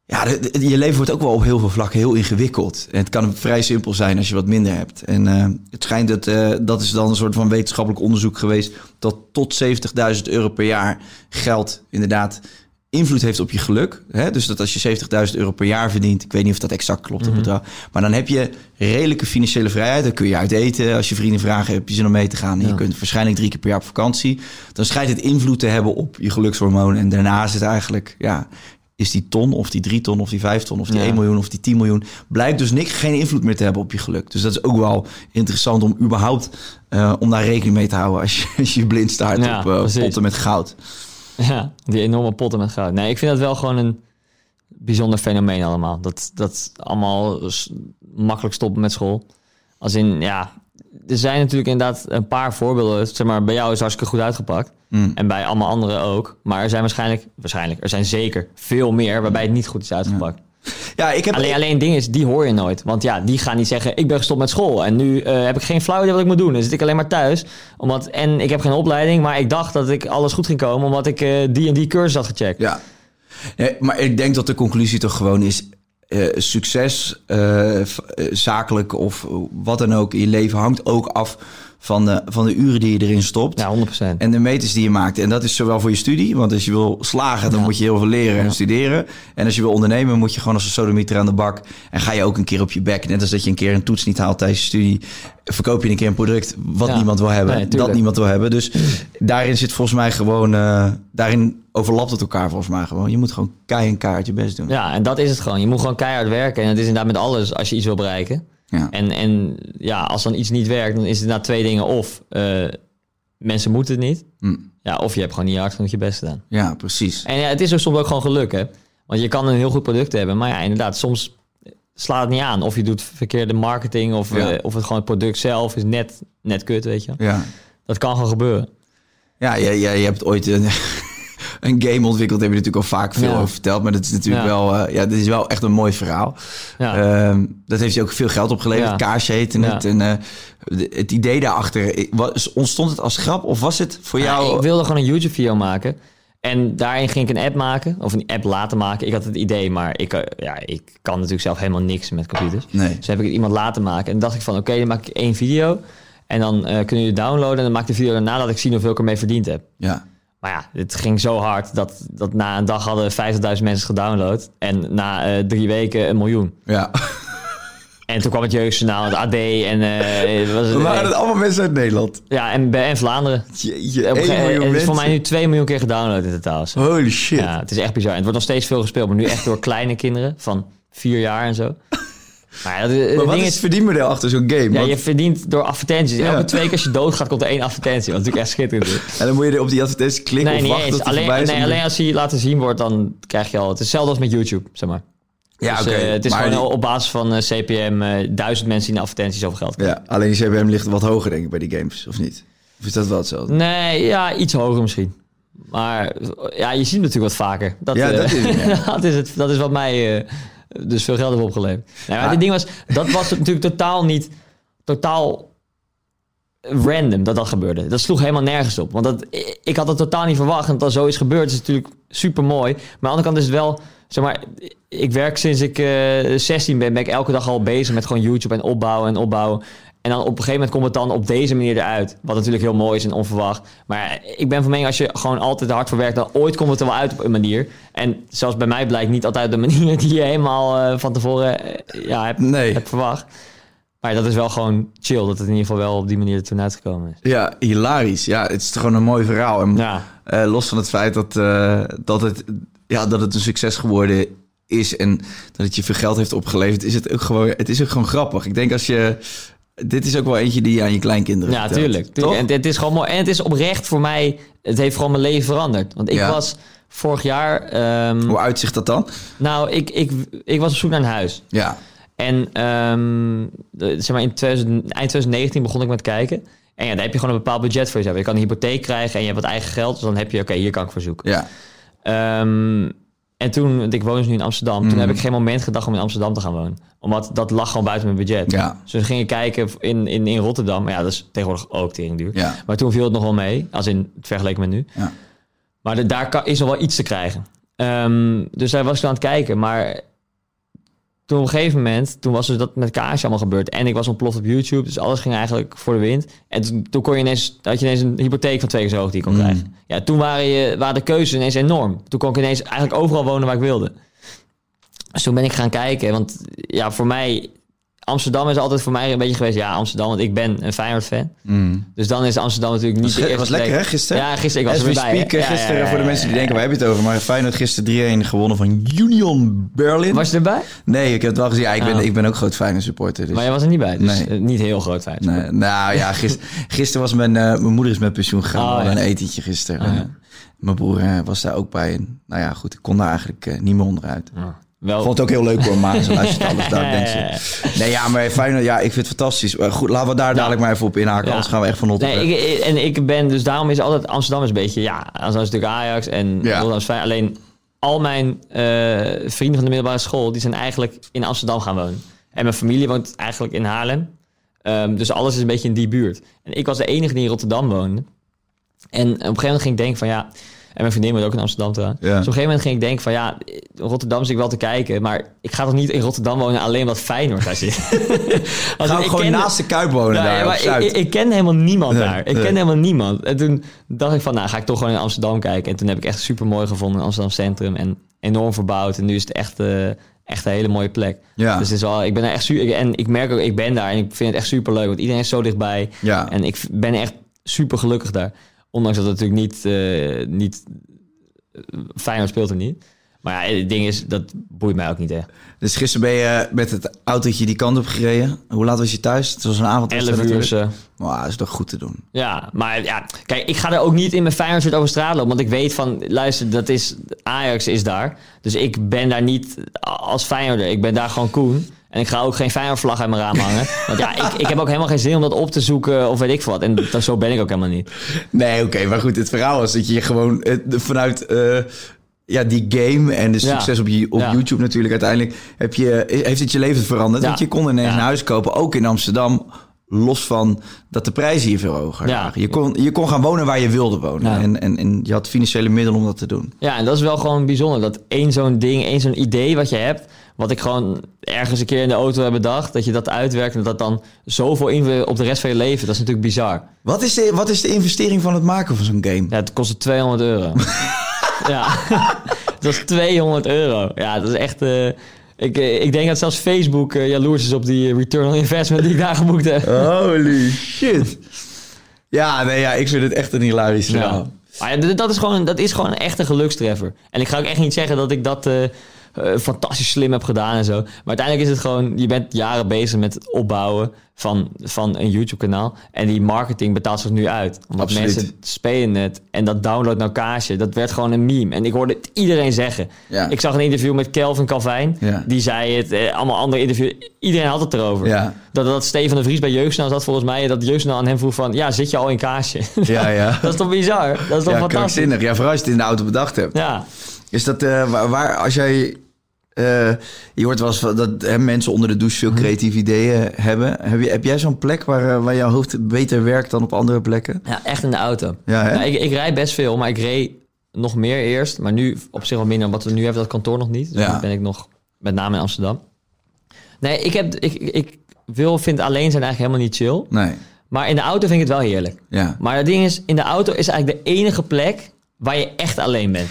Ja, de- de- je leven wordt ook wel op heel veel vlakken heel ingewikkeld. En het kan vrij simpel zijn als je wat minder hebt. En eh, het schijnt dat, eh, dat is dan een soort van wetenschappelijk onderzoek geweest. dat tot 70.000 euro per jaar geld inderdaad invloed heeft op je geluk. Hè? Dus dat als je 70.000 euro per jaar verdient, ik weet niet of dat exact klopt, dat bedrag. Maar dan heb je redelijke financiële vrijheid. Dan kun je uit eten. Als je vrienden vragen, heb je zin om mee te gaan. En je kunt waarschijnlijk drie keer per jaar op vakantie. Dan schijnt het invloed te hebben op je gelukshormoon. En daarna is het eigenlijk, ja, is die ton of die drie ton of die vijf ton of die
Ja.
1 miljoen of die 10 miljoen. Blijkt dus niks, geen invloed meer te hebben op je geluk. Dus dat is ook wel interessant om überhaupt eh, om daar rekening mee te houden als je, als je blind staart
Ja,
op eh, potten met goud.
Ja, die enorme potten met goud. Nee, ik vind dat wel gewoon een bijzonder fenomeen allemaal. Dat, dat allemaal makkelijk stoppen met school. Als in, ja, er zijn natuurlijk inderdaad een paar voorbeelden. Zeg maar, bij jou is hartstikke goed uitgepakt.
Mm.
En bij allemaal anderen ook. Maar er zijn waarschijnlijk, waarschijnlijk, er zijn zeker veel meer waarbij het niet goed is uitgepakt.
Ja, ik heb
Alleen, alleen ding is, die hoor je nooit. Want ja, die gaan niet zeggen, ik ben gestopt met school. En nu eh, heb ik geen flauw idee wat ik moet doen. Dan zit ik alleen maar thuis. Omdat, en ik heb geen opleiding, maar ik dacht dat ik alles goed ging komen. Omdat ik eh, die en die cursus had gecheckt.
Ja. Nee, maar ik denk dat de conclusie toch gewoon is... eh, succes, eh, eh, zakelijk of wat dan ook in je leven... hangt ook af van de, van de uren die je erin stopt.
Ja, 100%.
En de meters die je maakt. En dat is zowel voor je studie. Want als je wil slagen, dan moet je heel veel leren en studeren. En als je wil ondernemen, moet je gewoon als een sodemieter aan de bak. En ga je ook een keer op je bek. Net als dat je een keer een toets niet haalt tijdens je studie. Verkoop je een keer een product wat
Ja.
niemand wil hebben.
Nee,
dat niemand wil hebben. Dus daarin zit volgens mij gewoon... eh, daarin overlapt het elkaar volgens mij gewoon. Je moet gewoon kei en kaart je best doen.
Ja, en dat is het gewoon. Je moet gewoon keihard werken. En het is inderdaad met alles als je iets wil bereiken.
Ja.
En, en ja, als dan iets niet werkt, dan is het inderdaad twee dingen. Of eh, mensen moeten het niet.
Mm.
Ja, of je hebt gewoon niet hard genoeg je best gedaan.
Ja, precies.
En ja, het is ook soms ook gewoon geluk, hè. Want je kan een heel goed product hebben. Maar ja, inderdaad, soms slaat het niet aan. Of je doet verkeerde marketing. Of,
Ja.
eh, of het gewoon het product zelf is net, net kut, weet je.
Ja.
Dat kan gewoon gebeuren.
Ja, jij, jij, je hebt ooit een, een game ontwikkeld. Daar heb je natuurlijk al vaak veel
Ja.
over verteld. Maar dat is natuurlijk
Ja.
wel... eh, ja, dit is wel echt een mooi verhaal.
Ja.
Ehm, dat heeft je ook veel geld opgeleverd. Kaars heette
Ja.
het. En eh, de- het idee daarachter... was- Ontstond het als grap? Of was het voor jou...
Ik wilde gewoon een YouTube-video maken. En daarin ging ik een app maken. Of een app laten maken. Ik had het idee, maar ik, eh, ja, ik kan natuurlijk zelf helemaal niks met computers.
Nee.
Dus heb ik het iemand laten maken. En dan dacht ik van, oké, dan maak ik één video. En dan kunnen jullie downloaden. En dan maak ik de video daarna dat ik zie hoeveel ik ermee verdiend heb.
Ja.
Maar ja, het ging zo hard dat, dat na een dag hadden 50.000 mensen gedownload. En na eh, drie weken een miljoen.
Ja.
En toen kwam het Jeugdjournaal, het AD en... het was,
We waren het allemaal mensen uit Nederland.
ja, en, en Vlaanderen.
Jeetje,
Op een
1
gegeven moment-
miljoen
het is voor mij nu 2 miljoen keer gedownload in totaal. Zo.
Holy shit.
Ja, het is echt bizar. En het wordt nog steeds veel gespeeld, maar nu echt door kleine kinderen van vier jaar en zo. Maar ja,
maar wat
ding
is het verdienmodel achter zo'n game?
ja,
Want-
je verdient door advertenties.
Ja.
Elke twee keer als je doodgaat, komt er één advertentie. Wat natuurlijk echt schitterend is.
En dan moet je er op die advertentie klikken
Nee,
of
niet
wachten
eens.
tot die
Alleen, nee,
om-
alleen als hij laten zien wordt, dan krijg je al... Het is hetzelfde als met YouTube, zeg maar.
Ja,
Dus,
oké.
eh, het is
maar
gewoon
die-
op basis van eh, CPM eh, duizend mensen die in advertenties over geld krijgen.
Ja, alleen die CPM ligt wat hoger denk ik bij die games, of niet? Of is dat wel hetzelfde?
Nee, ja, iets hoger misschien. Maar ja, je ziet natuurlijk wat vaker. Dat,
Ja, dat is het, ja.
dat, is het, dat is wat mij dus veel geld heeft opgeleverd. Nee, maar het ding was, dat was natuurlijk totaal niet... Totaal random dat dat gebeurde. Dat sloeg helemaal nergens op. Want dat, ik had het totaal niet verwacht. En dat dat zo is gebeurd is natuurlijk super mooi. Maar aan de andere kant is het wel... Zeg maar, ik werk sinds ik eh 16 ben, ben ik elke dag al bezig met gewoon YouTube en opbouwen en opbouwen. En dan op een gegeven moment komt het dan op deze manier eruit. Wat natuurlijk heel mooi is en onverwacht. Maar ik ben van mening, als je gewoon altijd hard voor werkt, dan ooit komt het er wel uit op een manier. En zoals bij mij blijkt niet altijd de manier die je helemaal eh, van tevoren eh, ja, hebt,
Nee.
hebt verwacht. Maar dat is wel gewoon chill, dat het in ieder geval wel op die manier er toen uitgekomen is.
Ja, hilarisch. Ja, het is gewoon een mooi verhaal. En
Ja.
eh, los van het feit dat, dat, het, ja, dat het een succes geworden is en dat het je veel geld heeft opgeleverd, is het ook gewoon, het is ook gewoon grappig. Ik denk als je, dit is ook wel eentje die je aan je kleinkinderen
Ja,
vertelt,
tuurlijk. En het is gewoon mooi. En het is oprecht voor mij, het heeft gewoon mijn leven veranderd. Want ik
Ja.
was vorig jaar, ehm,
Hoe uitzicht dat dan?
nou, ik, ik, ik was op zoek naar een huis.
Ja,
En ehm, zeg maar in 2000, eind 2019 begon ik met kijken. En ja, dan heb je gewoon een bepaald budget voor jezelf. Je kan een hypotheek krijgen en je hebt wat eigen geld. Dus dan heb je, oké, hier kan ik voor zoeken.
ja.
Ehm, en toen, want ik woon dus nu in Amsterdam.
Mhm.
Toen heb ik geen moment gedacht om in Amsterdam te gaan wonen. Omdat dat lag gewoon buiten mijn budget.
Ja.
Dus we gingen kijken in, in, in Rotterdam. Maar ja, dat is tegenwoordig ook tering duur.
Ja.
Maar toen viel het nog wel mee. Als in het vergeleken met nu.
Ja.
Maar de, daar kan, is nog wel iets te krijgen. Ehm, dus daar was ik aan het kijken. Maar toen op een gegeven moment, toen was dus dat met Kaasje allemaal gebeurd. En ik was ontploft op YouTube, dus alles ging eigenlijk voor de wind. En toen, toen kon je ineens, had je ineens een hypotheek van twee keer zo hoog die je kon
Mm.
krijgen. Ja, toen waren, je, waren de keuzes ineens enorm. Toen kon ik ineens eigenlijk overal wonen waar ik wilde. Dus toen ben ik gaan kijken, want ja, voor mij... Amsterdam is altijd voor mij een beetje geweest, ja, Amsterdam, want ik ben een Feyenoord-fan. Dus dan is Amsterdam natuurlijk niet
Was,
de
was lekker hè, gisteren?
Ja, gisteren, ik was
As
er
we
weer bij. hè.
speak, eh,
Ja,
gisteren,
ja,
voor de mensen die denken, waar heb je het over? Maar Feyenoord gisteren 3-1 gewonnen van Union Berlin.
Was je erbij?
Nee, ik heb het wel gezien. Ja, ik, ben,
Oh.
ik ben ook groot Feyenoord supporter. Dus.
Maar je was er niet bij, dus
Nee.
eh, niet heel groot feit.
Nee, nou ja, gisteren gister was mijn, eh, mijn moeder is met pensioen gegaan.
Oh,
een etentje gisteren.
Oh.
En Mijn broer was daar ook bij. En, nou ja, goed, ik kon daar eigenlijk niet meer onderuit.
Wel,
vond het ook heel leuk hoor, maar ze luistert alles daar, mensen. Nee, ja, maar Feyenoord, ja, ik vind het fantastisch. Maar Goed, laten we daar dadelijk maar even op inhaken,
Ja.
anders gaan we echt van op
Nee, ik, en ik ben dus daarom is altijd Amsterdam is een beetje ja, Amsterdam is natuurlijk Ajax en Rotterdam is fijn. Alleen al mijn eh, vrienden van de middelbare school die zijn eigenlijk in Amsterdam gaan wonen. En mijn familie woont eigenlijk in Haarlem. Ehm, dus alles is een beetje in die buurt. En ik was de enige die in Rotterdam woonde. En op een gegeven moment ging ik denken van ja, mijn vriendin woont ook in Amsterdam trouwens.
Ja.
Dus op een gegeven moment ging ik denken van ja, Rotterdam zit ik wel te kijken. Maar ik ga toch niet in Rotterdam wonen alleen wat Feyenoord daar zit. Als
Gaan gewoon
kende-
naast de Kuip wonen daar
ja, maar ik, ik, ken helemaal niemand
Nee,
daar. Ik
nee.
ken helemaal niemand. En toen dacht ik van, nou ga ik toch gewoon in Amsterdam kijken. En toen heb ik echt super mooi gevonden in Amsterdam Centrum. En enorm verbouwd. En nu is het echt, eh, echt een hele mooie plek.
Ja.
Dus het is wel, ik ben er echt super. En ik merk ook, ik ben daar en ik vind het echt super leuk. Want iedereen is zo dichtbij.
Ja.
En ik ben echt super gelukkig daar. Ondanks dat het natuurlijk niet, eh niet Feyenoord speelt er niet. Maar ja, het ding is, dat boeit mij ook niet echt.
Dus gisteren ben je met het autootje die kant op gereden. Hoe laat was je thuis? Het was een avond.
11 uur.
Maar dat is toch goed te doen.
Ja, maar ja, kijk, ik ga er ook niet in mijn Feyenoord over straat lopen. Want ik weet van, luister, dat is, Ajax is daar. Dus ik ben daar niet als Feyenoorder. Ik ben daar gewoon Koen. En ik ga ook geen Feyenoord vlag uit mijn raam hangen. Want ja, ik, ik heb ook helemaal geen zin om dat op te zoeken of weet ik wat. En dat, zo ben ik ook helemaal niet.
Nee, oké, maar goed, het verhaal was dat je gewoon vanuit eh, ja, die game en de
Ja.
succes op, je, op
Ja.
YouTube natuurlijk uiteindelijk, heb je, heeft het je leven veranderd.
Ja.
Want je kon ineens een huis kopen, ook in Amsterdam, los van dat de prijzen hier veel hoger
Ja.
lagen. Je kon, je kon gaan wonen waar je wilde wonen. En, en, en je had financiële middelen om dat te doen.
Ja, en dat is wel gewoon bijzonder. Dat één zo'n ding, één zo'n idee wat je hebt... wat ik gewoon ergens een keer in de auto heb bedacht... dat je dat uitwerkt en dat dan zoveel invloed op de rest van je leven... dat is natuurlijk bizar.
Wat is de, wat is de investering van het maken van zo'n game?
Ja, het kostte 200 euro. ja, dat is 200 euro. Ja, dat is echt... eh, ik, eh, ik denk dat zelfs Facebook eh, jaloers is op die return on investment die ik daar geboekt heb.
Holy shit. Ja, nee, ja, ik vind het echt een hilarisch verhaal.
Ja. Maar ja, dat, is gewoon, dat is gewoon echt een gelukstreffer. En ik ga ook echt niet zeggen dat ik dat eh, fantastisch slim heb gedaan en zo. Maar uiteindelijk is het gewoon... Je bent jaren bezig met het opbouwen van, van een YouTube-kanaal. En die marketing betaalt zich nu uit. Omdat
Absoluut.
mensen spelen het. En dat download nou kaasje, dat werd gewoon een meme. En ik hoorde het iedereen zeggen.
Ja.
Ik zag een interview met Kelvin Calvijn.
Ja.
Die zei het. Eh, allemaal andere interviews. Iedereen had het erover.
Ja.
Dat, dat Stefan de Vries bij Jeugdsnel zat volgens mij. Dat Jeugdsnel aan hem vroeg van... Ja, zit je al in kaasje?
Ja, ja.
dat is toch bizar? Dat is toch
Ja,
fantastisch?
Ja, vooral als je het in de auto bedacht hebt.
Ja,
Is dat eh, waar, waar- als jij. Eh, je hoort wel eens dat hè, mensen onder de douche veel
Mhm.
creatieve ideeën hebben. Heb, je, heb jij zo'n plek waar, eh, waar jouw hoofd beter werkt dan op andere plekken?
ja echt in de auto.
Ja, hè?
Nou, ik, ik rijd best veel, maar ik reed nog meer eerst. Maar nu op zich wel minder, want we nu hebben dat kantoor nog niet. Dus
Ja.
ben ik nog met name in Amsterdam. Nee, ik, heb, ik, ik wil, vind alleen zijn eigenlijk helemaal niet chill.
Nee.
Maar in de auto vind ik het wel heerlijk.
Ja.
Maar het ding is, in de auto is eigenlijk de enige plek waar je echt alleen bent.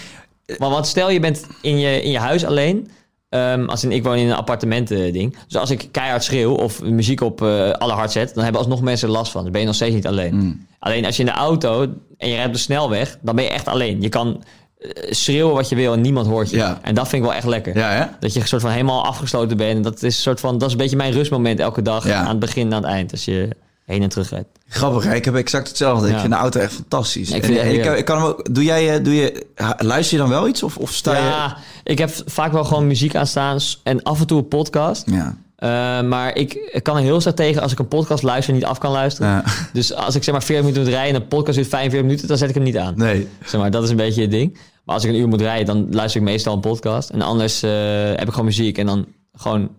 Want wat stel je bent in je, in je huis alleen. Ehm, als in, ik woon in een appartementen ding. Dus als ik keihard schreeuw of muziek op eh alle hard zet, dan hebben alsnog mensen last van. Dan ben je nog steeds niet alleen. Alleen als je in de auto en je rijdt op de snelweg, dan ben je echt alleen. Je kan eh, schreeuwen wat je wil en niemand hoort je.
Ja.
En dat vind ik wel echt lekker.
Ja?
Dat je soort van helemaal afgesloten bent. En dat is een soort van, dat is een beetje mijn rustmoment elke dag. Aan het begin en aan het eind. Als je heen en terug rijdt.
Grappig, hè? ik heb exact hetzelfde. Ik vind de auto echt fantastisch.
Ik vind
en ik, kan hem ook, doe jij, eh, doe je, luister je dan wel iets of, of sta je...
Ja, ik heb vaak wel gewoon muziek aanstaan en af en toe een podcast.
Ja.
Eh, maar ik, ik kan er heel sterk tegen als ik een podcast luister en niet af kan luisteren.
Ja.
Dus als ik zeg maar 40 minuten moet rijden en een podcast duurt 45 minuten, dan zet ik hem niet aan.
Nee.
Zeg maar, dat is een beetje het ding. Maar als ik een uur moet rijden, dan luister ik meestal een podcast. En anders eh, heb ik gewoon muziek en dan gewoon,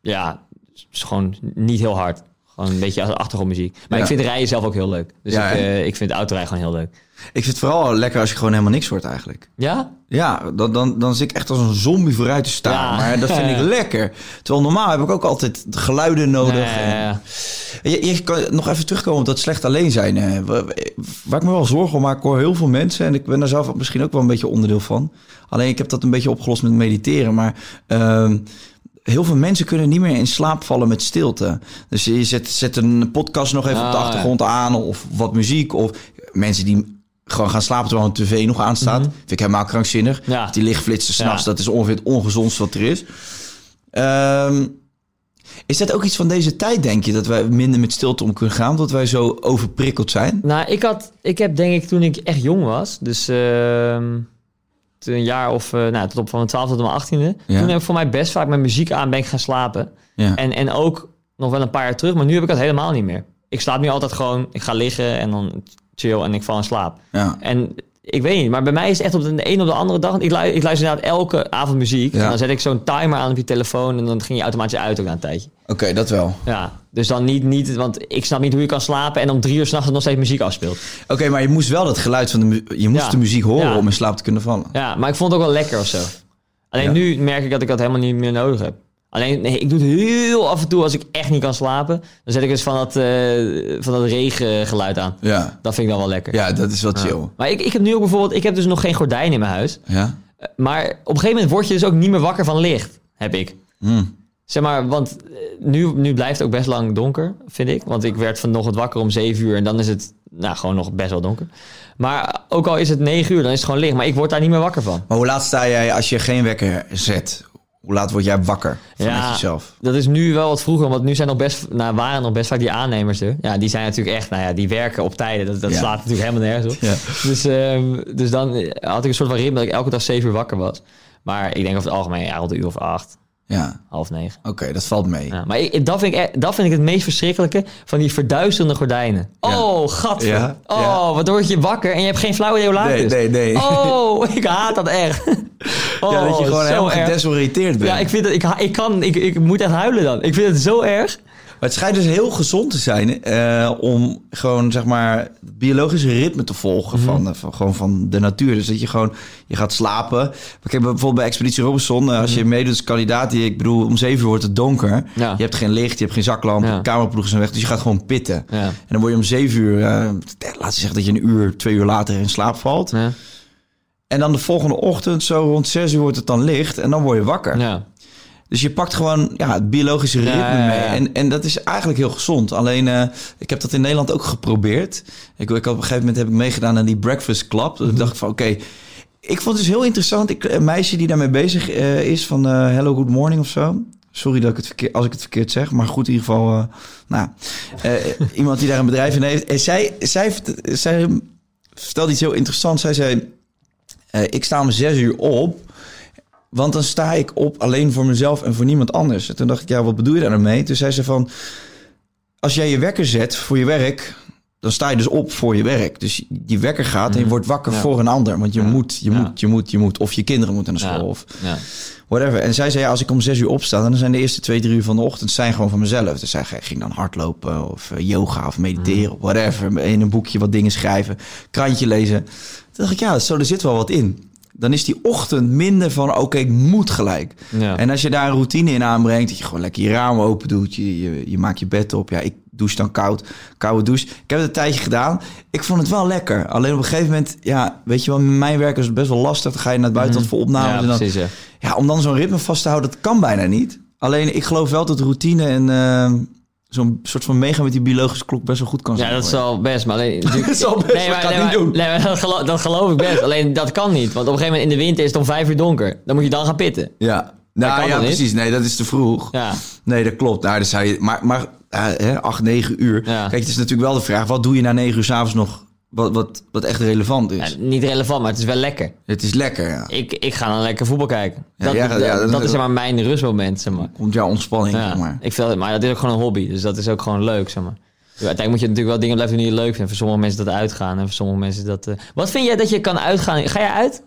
ja, gewoon niet heel hard. Gewoon een beetje als achtergrondmuziek. Maar
Ja.
ik vind rijden zelf ook heel leuk. Dus
Ja,
ik, eh, ik vind autorijden gewoon heel leuk.
Ik vind het vooral lekker als je gewoon helemaal niks hoort eigenlijk.
Ja?
Ja, dan, dan, dan zit ik echt als een zombie vooruit te staan.
Ja.
Maar dat vind ik lekker. Terwijl normaal heb ik ook altijd geluiden nodig. En-
ja.
Je, je kan nog even terugkomen op dat slecht alleen zijn. waar ik me wel zorgen om maak, ik hoor heel veel mensen. En ik ben daar zelf misschien ook wel een beetje onderdeel van. Alleen ik heb dat een beetje opgelost met mediteren. Maar ehm, heel veel mensen kunnen niet meer in slaap vallen met stilte. Dus je zet, zet een podcast nog even op de
Ah, ja.
achtergrond aan. Of wat muziek. Of mensen die gewoon gaan slapen terwijl een tv nog aanstaat. Vind ik helemaal krankzinnig.
Ja.
Die lichtflitsen s'nachts,
Ja.
dat is ongeveer het ongezondste wat er is. Ehm, is dat ook iets van deze tijd, denk je? Dat wij minder met stilte om kunnen gaan? Dat wij zo overprikkeld zijn?
Nou, ik, had, ik heb denk ik toen ik echt jong was, dus toen een jaar of, eh, nou, tot op van mijn 12 tot mijn 18e,
Ja.
toen heb ik voor mij best vaak met muziek aan ben ik gaan slapen.
Ja.
En, en ook nog wel een paar jaar terug, maar nu heb ik dat helemaal niet meer. Ik slaap nu altijd gewoon, ik ga liggen en dan chill en ik val in slaap.
Ja.
En ik weet niet, maar bij mij is het echt op de een op de andere dag. Ik, lu- ik luister inderdaad elke avond muziek.
Ja.
En dan zet ik zo'n timer aan op je telefoon en dan ging je automatisch uit ook na een tijdje.
Oké, dat wel.
Ja, Dus dan niet, niet, want ik snap niet hoe je kan slapen en om drie uur s'nachts nog steeds muziek afspeelt.
Oké, maar je moest wel het geluid van de Je moest
Ja.
de muziek horen
Ja.
om in slaap te kunnen vallen.
Ja, maar ik vond het ook wel lekker of zo. Alleen nu merk ik dat ik dat helemaal niet meer nodig heb. Alleen, nee, ik doe het heel af en toe als ik echt niet kan slapen. Dan zet ik eens van dat, eh, van dat regengeluid aan.
Ja,
Dat vind ik dan wel lekker.
ja dat is wat chill.
Maar ik, ik heb nu ook bijvoorbeeld, ik heb dus nog geen gordijn in mijn huis.
Ja?
Eh, Maar op een gegeven moment word je dus ook niet meer wakker van licht, heb ik.
Hmm.
Zeg maar, want eh, nu, nu blijft het ook best lang donker, vind ik. Want ik werd vanochtend wakker om 7 uur en dan is het nou, gewoon nog best wel donker. Maar ook al is het 9 uur, dan is het gewoon licht. Maar ik word daar niet meer wakker van.
Maar hoe laat sta jij als je geen wekker zet? Hoe laat word jij wakker vanuit jezelf?
dat is nu wel wat vroeger, want nu zijn nog best, nou, waren nog best vaak die aannemers er. Ja, die zijn natuurlijk echt, nou ja, die werken op tijden. Dat, dat
Ja.
slaat natuurlijk helemaal nergens op.
Ja.
Dus, ehm, dus dan had ik een soort van ritme dat ik elke dag 7 uur wakker was. Maar ik denk over het algemeen ja, rond een uur of acht,
Ja,
half negen.
oké, dat valt mee.
Ja, maar ik, dat, vind ik, e- dat vind ik het meest verschrikkelijke van die verduisterende gordijnen.
Ja.
Oh, gat.
Ja,
Oh, wat word je wakker en je hebt geen flauw idee hoe laat
Nee,
het is.
nee, nee.
Oh, ik haat dat echt. Oh,
ja, dat je gewoon
zo
helemaal
erg.
gedesoriënteerd bent.
Ja, ik vind het, ik, ik kan, ik, ik moet echt huilen dan. Ik vind het zo erg.
Het schijnt dus heel gezond te zijn eh, om gewoon zeg maar het biologische ritme te volgen
Mhm.
van, eh, van, gewoon van de natuur. Dus dat je gewoon je gaat slapen. Kijk, bijvoorbeeld bij Expeditie Robinson, eh, als je meedoet als kandidaat, die, ik bedoel, om zeven uur wordt het donker.
Mhm. Ja.
Je hebt geen licht, je hebt geen zaklamp,
Ja.
de cameraploegen zijn weg, dus je gaat gewoon pitten.
Ja.
En dan word je om zeven uur, laten we zeggen dat je een uur, twee uur later in slaap valt.
Ja.
En dan de volgende ochtend, zo rond zes uur wordt het dan licht en dan word je wakker.
Ja.
Dus je pakt gewoon ja, het biologische ritme
Ja, ja, ja.
mee. En, en dat is eigenlijk heel gezond. Alleen, eh, ik heb dat in Nederland ook geprobeerd. Ik, ik, op een gegeven moment heb ik meegedaan aan die Breakfast Club. Dus ik dacht van, oké... Ik vond het dus heel interessant. Ik, een meisje die daarmee bezig eh, is van eh, Hello Good Morning of zo. Sorry dat ik het verkeerd, als ik het verkeerd zeg. Maar goed, in ieder geval... nou, iemand die daar een bedrijf in heeft. En zij, zij, zij vertelde iets heel interessants. Zij zei... ik sta om zes uur op... Want dan sta ik op alleen voor mezelf en voor niemand anders. En toen dacht ik, ja, wat bedoel je daar nou mee? Toen zei ze van, als jij je wekker zet voor je werk, dan sta je dus op voor je werk. Dus die wekker gaat en je wordt wakker
Mhm. Ja.
voor een ander. Want je moet, je
Ja.
moet, je moet, je moet. Of je kinderen moeten naar school of whatever. En zij zei, als ik om zes uur opsta, dan zijn de eerste twee, drie uur van de ochtend zijn gewoon van mezelf. Dus zij ging dan hardlopen of eh, yoga of mediteren of whatever. In een boekje wat dingen schrijven, krantje lezen. Toen dacht ik, ja, zo, er zit wel wat in. Dan is die ochtend minder van, oké, ik moet gelijk.
Ja.
En als je daar een routine in aanbrengt, dat je gewoon lekker je ramen open doet, je, je, je maakt je bed op. Ja, ik douche dan koud, koude douche. Ik heb het een tijdje gedaan. Ik vond het wel lekker. Alleen op een gegeven moment, ja, weet je wel, met mijn werk is het best wel lastig. Dan ga je naar het buitenland voor opnames.
Ja,
en dan,
precies, ja.
ja, om dan zo'n ritme vast te houden, dat kan bijna niet. Alleen ik geloof wel dat routine en eh, zo'n soort van meegaan met die biologische klok best wel goed kan zijn.
Ja, dat wel best, maar alleen...
Dat wel best, maar
nee,
niet doen.
Nee, maar dat, geloof, dat geloof ik best. Alleen dat kan niet, want op een gegeven moment in de winter is het om vijf uur donker. Dan moet je dan gaan pitten.
Ja, nou,
kan
ja, precies. Nee, dat is te vroeg.
Ja.
Nee, dat klopt. Nou, dan zou je, maar maar eh, hè, acht, negen uur.
Ja.
Kijk, het is natuurlijk wel de vraag: wat doe je na negen uur s'avonds nog? Wat, wat, wat echt relevant is.
Ja, niet relevant, maar het is wel lekker.
Het is lekker, ja.
Ik, ik ga dan lekker voetbal kijken.
Ja,
Dat,
ja,
dat,
ja, dat-
dat is zeg maar mijn rustmoment, zeg maar.
Komt jouw ontspanning,
Ja,
zeg maar.
ik vind, maar dat is ook gewoon een hobby, dus dat is ook gewoon leuk, zeg maar. Uiteindelijk moet je natuurlijk wel dingen blijven doen die je leuk vindt. Voor sommige mensen dat uitgaan en voor sommige mensen dat... eh, Wat vind jij dat je kan uitgaan? Ga jij uit?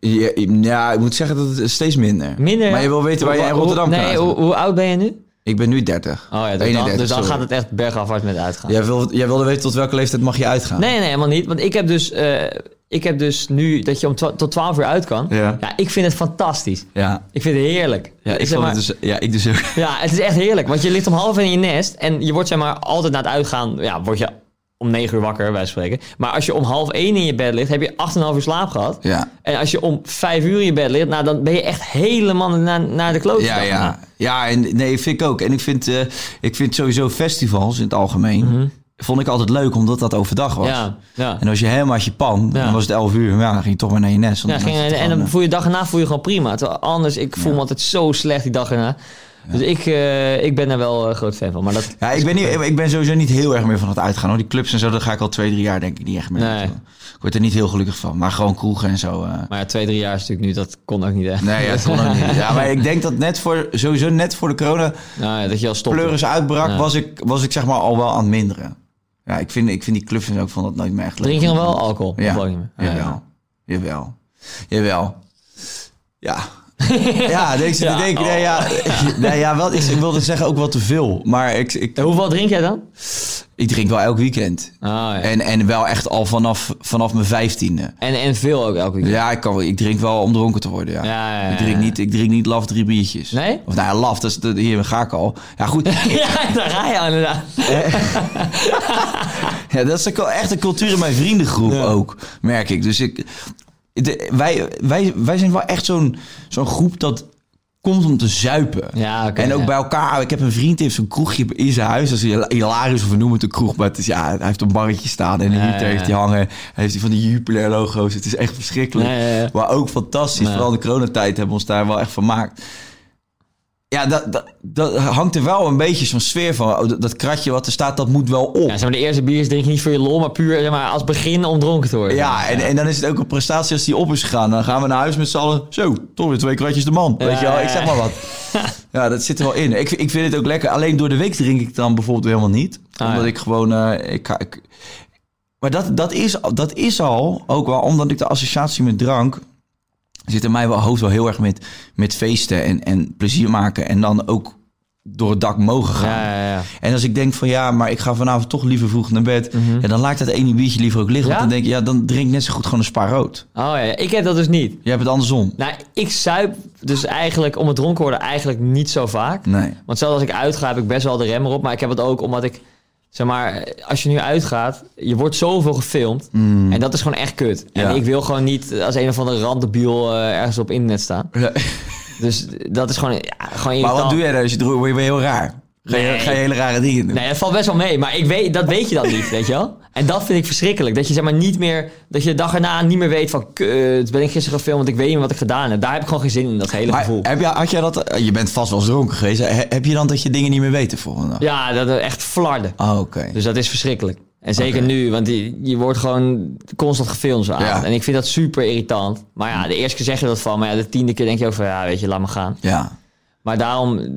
Ja, ik moet zeggen dat het steeds minder.
Minder?
Maar je wil weten waar jij in
Hoe-
Rotterdam kan
Nee, hoe, hoe oud ben je nu?
Ik ben nu 30.
Oh ja, dus dan,
31,
dus dan gaat het echt bergafwaarts met uitgaan.
Jij, wil, jij wilde weten tot welke leeftijd mag je uitgaan?
Nee, nee, helemaal niet. Want ik heb dus, eh, ik heb dus nu dat je om twa- tot 12 uur uit kan.
Ja.
ik vind het fantastisch.
Ja.
Ik vind het heerlijk.
Ja, ik
Zeg
vond
maar-
het dus, ja, ik dus ook.
Ja, het is echt heerlijk. Want je ligt om half in je nest en je wordt zeg maar altijd na het uitgaan, ja, word je om negen uur wakker, wij spreken. Maar als je om half één in je bed ligt, heb je 8,5 uur slaap gehad.
Ja.
En als je om vijf uur in je bed ligt, nou, dan ben je echt helemaal naar, naar de kloot.
Ja, ja. ja en, nee, vind ik ook. En ik vind, eh, ik vind sowieso festivals in het algemeen... vond ik altijd leuk, omdat dat overdag was.
Mhm. Ja, ja.
En als je helemaal uit je pan,
Ja.
dan was het 11 uur. Maar ja, dan ging je toch maar naar je nest.
Ja,
dan
ging, en
gewoon,
dan
eh,
voel je dag erna voel je gewoon prima. Terwijl anders, ik voel me altijd zo slecht die dag erna. Dus ik, eh, ik ben daar wel een groot fan van. Maar dat,
Ja, ik ben, niet, ik ben sowieso niet heel erg meer van het uitgaan. Hoor. Die clubs en zo, daar ga ik al twee, drie jaar denk ik niet echt meer
Nee.
Ik word er niet heel gelukkig van. Maar gewoon kroegen en zo. eh.
maar ja, twee, drie jaar is natuurlijk nu, dat kon ook niet echt.
Nee, ja, dat kon ook niet. Ja, maar ik denk dat net voor, sowieso net voor de corona
Nou ja, dat je al stopt.
pleuris uitbrak,
Ja.
was, ik, was ik zeg maar al wel aan het minderen. Ja, ik vind, ik vind die clubs en zo, ik vond dat nooit meer echt leuk.
Drink je nog wel alcohol?
Ja,
ook
jawel. Jawel. Jawel. Ja, Ja, deze,
Ja,
denk, nee,
oh.
ja, nee, ja wel, ik, ik wilde zeggen ook wel te veel. Maar ik, ik,
hoeveel drink jij dan?
ik drink wel elk weekend.
Oh, ja.
En, en wel echt al vanaf, vanaf mijn vijftiende.
en, en veel ook elke keer.
Ja, ik, kan, ik drink wel om dronken te worden, ja.
Ja, ja, ja,
Ik drink niet, ik drink niet laf drie biertjes.
Nee?
Of nou ja, laf, dat is, hier ga ik al. Ja, goed.
Ja, daar ga je al inderdaad.
Ja, dat is ook echt een cultuur in mijn vriendengroep ook, merk ik. Dus ik, de, wij, wij, wij zijn wel echt zo'n zo'n groep dat komt om te zuipen.
Ja,
en ook
ja.
bij elkaar. Ik heb een vriend, die heeft zo'n kroegje in zijn huis. Dat is hila- hilarisch, of we noemen het een kroeg. Maar het is, ja, hij heeft een barretje staan en een
Ja,
heeft hij hangen. Hij heeft die van die Jupiler logo's. Het is echt verschrikkelijk. Maar ook fantastisch. Vooral de coronatijd hebben we ons daar wel echt vermaakt. Ja, dat, dat, dat hangt er wel een beetje zo'n sfeer van. Oh, dat, dat kratje wat er staat, dat moet wel op.
Ja, zeg maar, de eerste biertjes drink je niet voor je lol, maar puur zeg maar, als begin om dronken te worden.
Ja, en, en dan is het ook een prestatie als die op is gegaan. Dan gaan we naar huis met z'n allen. Zo, toch weer twee kratjes de man. Weet je wel, ik zeg maar wat. Ja, dat zit er wel in. Ik, ik vind het ook lekker. Alleen door de week drink ik dan bijvoorbeeld helemaal niet.
Ah,
omdat ik gewoon... eh, ik, ik, maar dat, dat, is, dat is al, ook wel omdat ik de associatie met drank... zit in mijn hoofd wel heel erg met, met feesten en, en plezier maken. En dan ook door het dak mogen gaan.
Ja, ja, ja.
En als ik denk van ja, maar ik ga vanavond toch liever vroeg naar bed. En dan laat ik dat ene biertje liever ook liggen.
Mhm.
Want dan denk ik, ja, dan drink ik net zo goed gewoon een spa rood.
Oh ja, ik heb dat dus niet.
Je hebt het andersom.
Nou, ik zuip dus eigenlijk om het dronken worden eigenlijk niet zo vaak.
Nee.
Want zelfs als ik uitga heb ik best wel de rem erop. Maar ik heb het ook omdat ik, zeg maar, als je nu uitgaat, je wordt zoveel gefilmd. En dat is gewoon echt kut. En
Mm. Ja.
ik wil gewoon niet als een of andere randebiel eh, ergens op internet staan. Dus dat is gewoon, ja, gewoon
Maar
irritant.
wat doe jij dan als je? Word je heel raar? Ga je,
Nee.
ga je hele rare dingen doen?
Nee, dat valt best wel mee. Maar ik weet, dat weet je dan niet, weet je wel? En dat vind ik verschrikkelijk. Dat je zeg maar niet meer, dat je de dag erna niet meer weet van, kut, ben ik gisteren gefilmd, want ik weet niet meer wat ik gedaan heb. Daar heb ik gewoon geen zin in, dat hele
Maar
gevoel.
heb je, had jij dat, je bent vast wel eens dronken geweest. He- Heb je dan dat je dingen niet meer weet de volgende dag?
Ja, dat echt flarden.
Oh, oké.
Dus dat is verschrikkelijk. En zeker nu, want die, je wordt gewoon constant gefilmd zo aan.
Ja.
En ik vind dat super irritant. Maar ja, de eerste keer zeg je dat van, maar ja, de tiende keer denk je ook van, ja, weet je, laat me gaan.
Ja.
Maar daarom,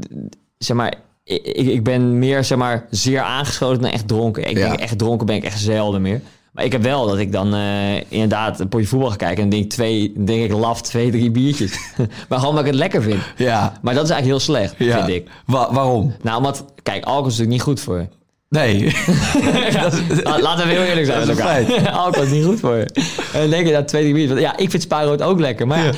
zeg maar, ik, ik ben meer, zeg maar, zeer aangeschoten dan echt dronken. Ik
Ja.
denk echt dronken ben ik echt zelden meer. Maar ik heb wel dat ik dan eh, inderdaad een potje voetbal ga kijken en denk, twee, denk ik laf twee, drie biertjes. maar gewoon omdat ik het lekker vind.
Ja.
Maar dat is eigenlijk heel slecht,
ja.
vind ik.
Wa- waarom?
Nou, omdat, kijk, alcohol is natuurlijk niet goed voor je.
Nee.
La- Laten we heel eerlijk zijn
Dat
met
is.
Alcohol is niet goed voor je. En dan denk je dat twee, drie biertjes. Ja, ik vind spaarrood ook lekker. Maar ja,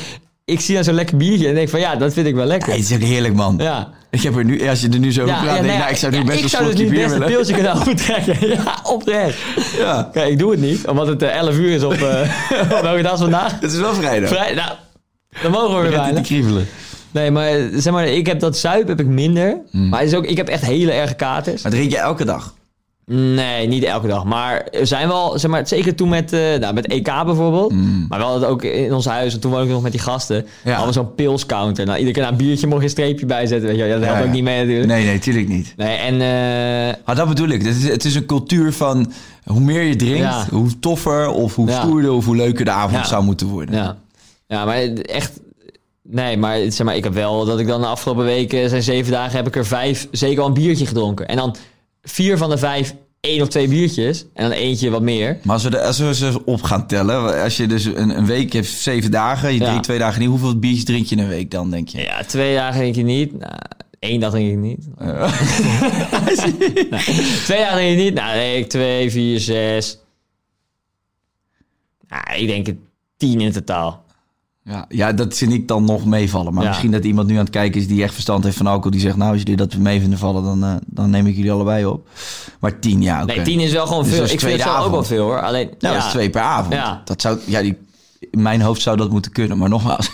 ik zie dan zo'n lekker biertje en denk van ja, dat vind ik wel
Ja,
lekker.
het is ook heerlijk, man.
Ja.
Ik heb er nu, als je er nu zo over praat, denk ik,
nee,
nou, ik zou nu
ja,
best
ik zou dus nu
bier
best een pilsje kunnen overtrekken. Ja, oprecht.
Ja.
Kijk, ik doe het niet, omdat het eh, 11 uur is op... eh welke dag is vandaag?
Het is wel vrijdag.
Vrij, nou, dan mogen we weer bijna.
te kriebelen.
Nee, maar eh, zeg maar, ik heb dat zuip heb ik minder.
Hmm.
Maar het is ook, ik heb echt hele erge katers.
Maar drink je elke dag?
Nee, niet elke dag. Maar er zijn wel, zeg maar, zeker toen met, eh nou, met EK bijvoorbeeld. Maar we hadden het ook in ons huis. En toen woonde ik nog met die gasten.
Ja.
Hadden zo'n pilscounter. Nou, iedere keer een biertje mocht je een streepje bijzetten. Weet je, wel. Ja, dat helpt
Ja,
ook niet mee natuurlijk. Nee,
Nee, nee, tuurlijk niet.
en eh,
Maar dat bedoel ik. Het is, het is een cultuur van hoe meer je drinkt, hoe toffer of hoe stoerder of hoe leuker de avond zou moeten worden.
ja. ja, maar echt... Nee, maar zeg maar, ik heb wel dat ik dan de afgelopen weken, zijn zeven dagen, heb ik er vijf zeker wel een biertje gedronken. En dan vier van de vijf één of twee biertjes. En dan eentje wat meer.
Maar als we, de, als we ze op gaan tellen, als je dus een, een week hebt zeven dagen, je
Ja.
drinkt twee dagen niet, hoeveel biertjes drink je in een week dan, denk je?
Ja, twee dagen drink je niet. Nou, één dag drink ik niet. Nou, twee dagen drink je niet. Nou, nee, ik twee, vier, zes. Nou, ik denk het tien in totaal.
Ja, ja, dat vind ik dan nog meevallen. Maar
Ja.
misschien dat iemand nu aan het kijken is die echt verstand heeft van alcohol. Die zegt, nou, als jullie dat mee vinden vallen, dan, eh, dan neem ik jullie allebei op. Maar tien, ja, oké.
Nee, tien is wel gewoon
Dus
veel. ik vind het ook wel veel hoor. Alleen,
Nou,
ja,
dat is twee per avond.
Ja.
Dat zou, ja, die, in mijn hoofd zou dat moeten kunnen. Maar nogmaals,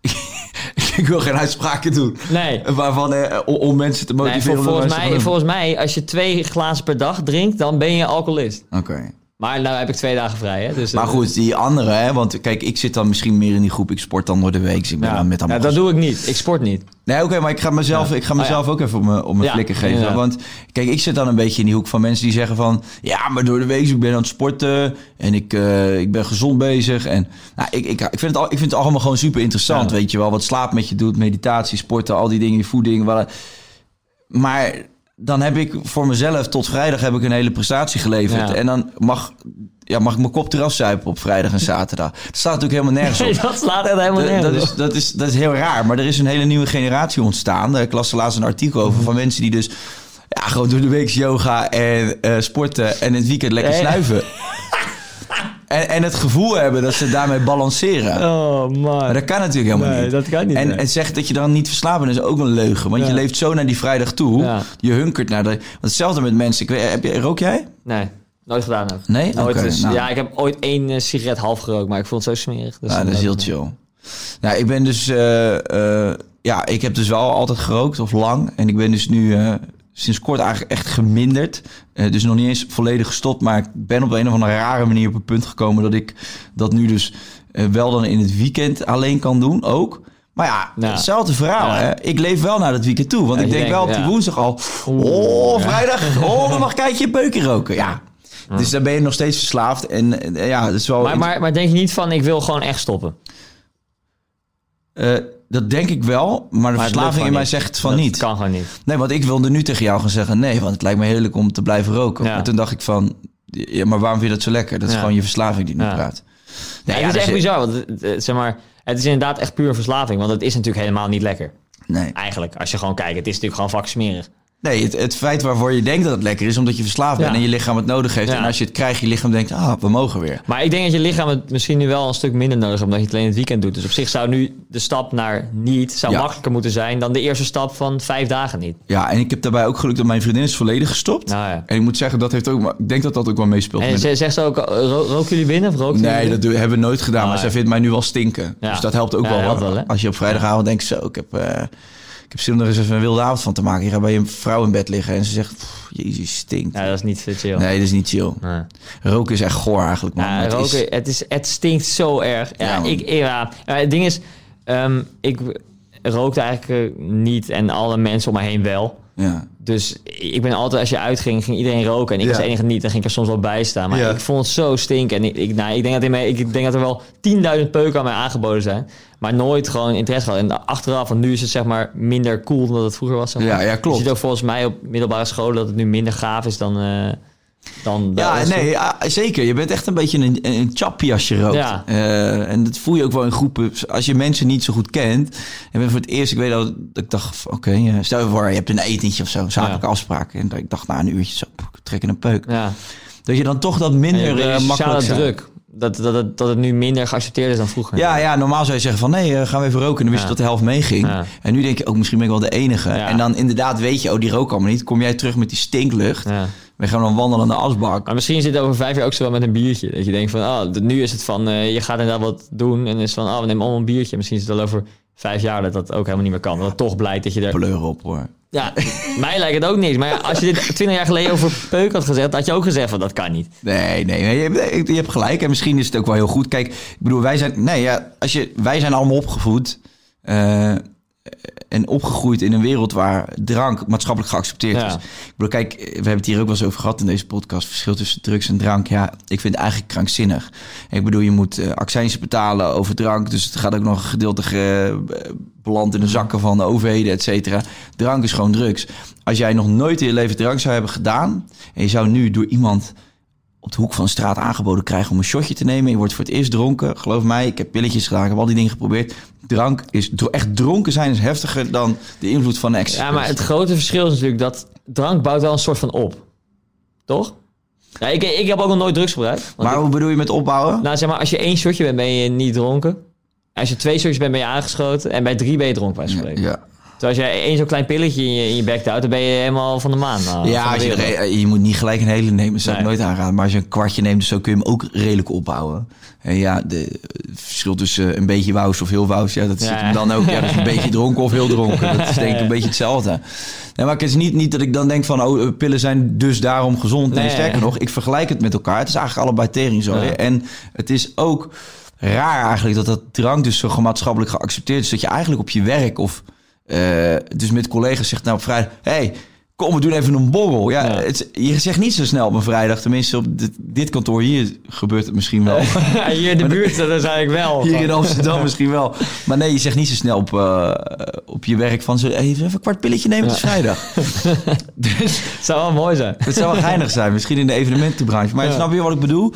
ik wil geen uitspraken doen.
Nee.
Waarvan, eh, om, mensen te
Nee,
motiveren. om
volgens, mij, volgens mij, als je twee glazen per dag drinkt, dan ben je alcoholist.
Oké.
Maar nou heb ik twee dagen vrij, hè? Dus,
Maar
eh,
goed, die andere, hè, want kijk, ik zit dan misschien meer in die groep. Ik sport dan door de week. Dus ik ben
ja.
dan met
ja,
allemaal
dat doe ik niet. Ik sport niet.
Nee, oké, maar ik ga mezelf, ik ga
Oh,
mezelf
ja.
ook even op mijn, op mijn
Ja,
flikken geven. Want kijk, ik zit dan een beetje in die hoek van mensen die zeggen van... Ja, maar door de week, ik ben aan het sporten en ik, eh, ik ben gezond bezig. En nou, ik, ik, ik, vind het al, ik vind het allemaal gewoon super interessant,
Ja.
weet je wel. Wat slaap met je doet, meditatie, sporten, al die dingen, je voeding. Maar dan heb ik voor mezelf tot vrijdag heb ik een hele prestatie geleverd.
Ja.
En dan mag ja, mag ik mijn kop eraf zuipen op vrijdag en zaterdag? Dat staat natuurlijk helemaal nergens op.
Nee, dat slaat echt helemaal
Dat,
nergens
dat,
op.
is, dat, is, dat is heel raar. Maar er is een hele nieuwe generatie ontstaan. Ik las er laatst een artikel over van mensen die dus... Ja, gewoon door de week yoga en eh, sporten en in het weekend lekker
Nee.
snuiven. en, en het gevoel hebben dat ze daarmee balanceren.
Oh man.
Maar dat kan natuurlijk helemaal
Nee,
niet.
dat kan niet,
En,
nee.
en zegt dat je dan niet verslaafd bent, is ook een leugen. Want
Ja.
je leeft zo naar die vrijdag toe.
Ja.
Je hunkert naar de... Want hetzelfde met mensen. Ik weet, heb je, rook jij?
Nee, nooit gedaan ook.
Nee?
Nooit dus,
nou.
Ja, ik heb ooit één eh, sigaret half gerookt, maar ik vond het zo smerig. Dus
Ja, dat is heel chill. Nou, ik ben dus... eh, eh, ja, ik heb dus wel altijd gerookt, of lang. En ik ben dus nu eh, sinds kort eigenlijk echt geminderd. Eh, dus nog niet eens volledig gestopt. Maar ik ben op een of andere rare manier op het punt gekomen... dat ik dat nu dus eh, wel dan in het weekend alleen kan doen, ook. Maar ja, hetzelfde verhaal.
Ja.
Hè? Ik leef wel naar het weekend toe. Want
Ja,
ik denk wel op die
ja.
woensdag al... Oh, vrijdag. Oh, dan mag ik een peukje roken. Ja. Dus dan ben je nog steeds verslaafd. En ja, dat is wel...
Maar, maar, maar denk je niet van, ik wil gewoon echt stoppen?
Eh, dat denk ik wel, maar de
Maar
verslaving in mij
niet.
zegt van
Dat
niet.
kan gewoon niet.
Nee, want ik wilde nu tegen jou gaan zeggen nee, want het lijkt me heerlijk om te blijven roken.
Ja.
Maar toen dacht ik van, ja, maar waarom vind je dat zo lekker? Dat is
Ja.
gewoon je verslaving die nu praat.
Nee, het is
dat
echt bizar, want zeg maar, het is inderdaad echt puur verslaving. Want het is natuurlijk helemaal niet lekker.
Nee,
Eigenlijk, als je gewoon kijkt, het is natuurlijk gewoon vak smerig.
Nee het, het feit waarvoor je denkt dat het lekker is, omdat je verslaafd bent
Ja.
en je lichaam het nodig heeft.
Ja.
En als je het krijgt, je lichaam denkt, ah, we mogen weer.
Maar ik denk dat je lichaam het misschien nu wel een stuk minder nodig heeft, omdat je het alleen het weekend doet. Dus op zich zou nu de stap naar niet zou
Ja.
makkelijker moeten zijn dan de eerste stap van vijf dagen niet.
Ja, en ik heb daarbij ook geluk dat mijn vriendin is volledig gestopt.
Nou ja.
En ik moet zeggen, dat heeft ook, ik denk dat dat ook wel meespeelt.
En ze zegt ze ook, ro- roken jullie binnen of roken jullie
Nee, dat hebben we nooit gedaan.
Ah,
maar
ja.
zij vindt mij nu wel stinken.
Ja.
Dus dat helpt ook wel.
helpt
hoor.
wel?
Als je op vrijdagavond denkt, zo, ik heb, eh, ik heb zin om er eens even een wilde avond van te maken. Je gaat bij je vrouw in bed liggen en ze zegt, "Pff, jezus, je stinkt.
Ja, dat is niet chill.
Nee, dat is niet chill.
Nee.
Roken is echt goor eigenlijk, man.
Ja,
Het
roken,
is-
het, is, het stinkt zo erg. Ja, ik, ja, ja, het ding is, ehm, ik rookte eigenlijk eh, niet en alle mensen om me heen wel.
Ja.
Dus ik ben altijd, als je uitging, ging iedereen roken. En ik was de enige niet. Dan ging ik er soms wel bij staan. Maar ik vond het zo stinken. En ik, ik, nou, ik, denk dat in mij, ik denk dat er wel 10.000 peuken aan mij aangeboden zijn. Maar nooit gewoon interesse gehad. En achteraf, want nu is het zeg maar minder cool dan dat het vroeger was. Zeg maar.
Ja, ja, klopt.
Je ziet ook volgens mij op middelbare scholen dat het nu minder gaaf is dan... eh dan
Ja, nee, ja, zeker. Je bent echt een beetje een, een chappie als je rookt.
Ja.
Eh, en dat voel je ook wel in groepen. Als je mensen niet zo goed kent. En ben voor het eerst, ik weet dat, ik dacht, oké, eh, stel je voor, je hebt een etentje of zo, een zakelijke
Ja.
afspraak. En ik dacht, na een uurtje zo, trek in een peuk.
Ja.
Dat je dan toch dat minder
sociale
makkelijk
druk. Dat, dat, dat, dat het nu minder geaccepteerd is dan vroeger.
Ja, ja, normaal zou je zeggen van nee, eh, gaan we even roken. En dan wist je
Ja.
dat de helft meeging.
Ja.
En nu denk je ook, misschien ben ik wel de enige.
Ja.
En dan inderdaad weet je, oh, die rook allemaal niet. Kom jij terug met die stinklucht.
Ja.
We gaan dan wandelen naar de asbak.
Maar misschien zit het over vijf jaar ook zo wel met een biertje. Dat je denkt van, oh, d- nu is het van, eh, je gaat inderdaad wat doen. En is van, oh, we nemen allemaal een biertje. Misschien is het wel over vijf jaar dat dat ook helemaal niet meer kan. Dat het toch blijkt dat je er...
Pleur op hoor.
Ja, mij lijkt het ook niet. Maar ja, als je dit twintig jaar geleden over peuk had gezegd, had je ook gezegd van, dat kan niet.
Nee, nee, nee, je, hebt- je hebt gelijk. En misschien is het ook wel heel goed. Kijk, ik bedoel, wij zijn, nee, ja, als je, wij zijn allemaal opgevoed eh, en opgegroeid in een wereld waar drank maatschappelijk geaccepteerd
Ja.
is. Ik bedoel, kijk, we hebben het hier ook wel eens over gehad in deze podcast. Verschil tussen drugs en drank. Ja, ik vind het eigenlijk krankzinnig. Ik bedoel, je moet eh accijnsen betalen over drank. Dus het gaat ook nog een gedeelte ge, beland in de zakken van de overheden, et cetera. Drank is gewoon drugs. Als jij nog nooit in je leven drank zou hebben gedaan... en je zou nu door iemand op de hoek van de straat aangeboden krijgen om een shotje te nemen. Je wordt voor het eerst dronken. Geloof mij, ik heb pilletjes gedaan, ik heb al die dingen geprobeerd. Drank is echt dronken zijn is heftiger dan de invloed van ecstasy.
Ja, maar het grote verschil is natuurlijk dat drank bouwt wel een soort van op. Toch? Ja, ik, ik heb ook nog nooit drugs gebruikt.
Maar hoe bedoel je met opbouwen?
nou, zeg maar, als je één shotje bent, ben je niet dronken. Als je twee shotjes bent, ben je aangeschoten. En bij drie ben je dronken, bij spreken.
ja.
Terwijl als jij één zo'n klein pilletje in je, in je bek houdt, dan ben je helemaal van de maan. nou,
ja,
de
je,
wereld.
je moet niet gelijk een hele nemen, dat zou ik nooit aanraden. Maar als je een kwartje neemt, zo kun je hem ook redelijk opbouwen. En ja, de, het verschil tussen een beetje wous of heel wous, ja, dat
Ja.
zit hem dan ook. Ja, is een beetje dronken of heel dronken. Dat is denk ik een beetje hetzelfde. Nee, maar het is niet, niet dat ik dan denk van, oh, pillen zijn dus daarom gezond. Nee,
Nee.
sterker nog, ik vergelijk het met elkaar. Het is eigenlijk allebei teringzooi.
Ja.
En het is ook raar eigenlijk dat dat drank dus zo maatschappelijk geaccepteerd is. Dat je eigenlijk op je werk of eh, dus met collega's zegt nou op vrijdag... hey, kom, we doen even een borrel. Ja,
Ja.
Het, je zegt niet zo snel op een vrijdag. Tenminste, op dit, dit kantoor hier gebeurt het misschien wel.
Hier in de buurt, dat is eigenlijk wel.
Hier in Amsterdam misschien wel. Maar nee, je zegt niet zo snel op, eh, op je werk van... Zo, even een kwart pilletje nemen, het is vrijdag. dus
Het zou wel mooi zijn.
het zou wel geinig zijn. Misschien in de evenementenbranche. Maar
Ja.
snap je wat ik bedoel?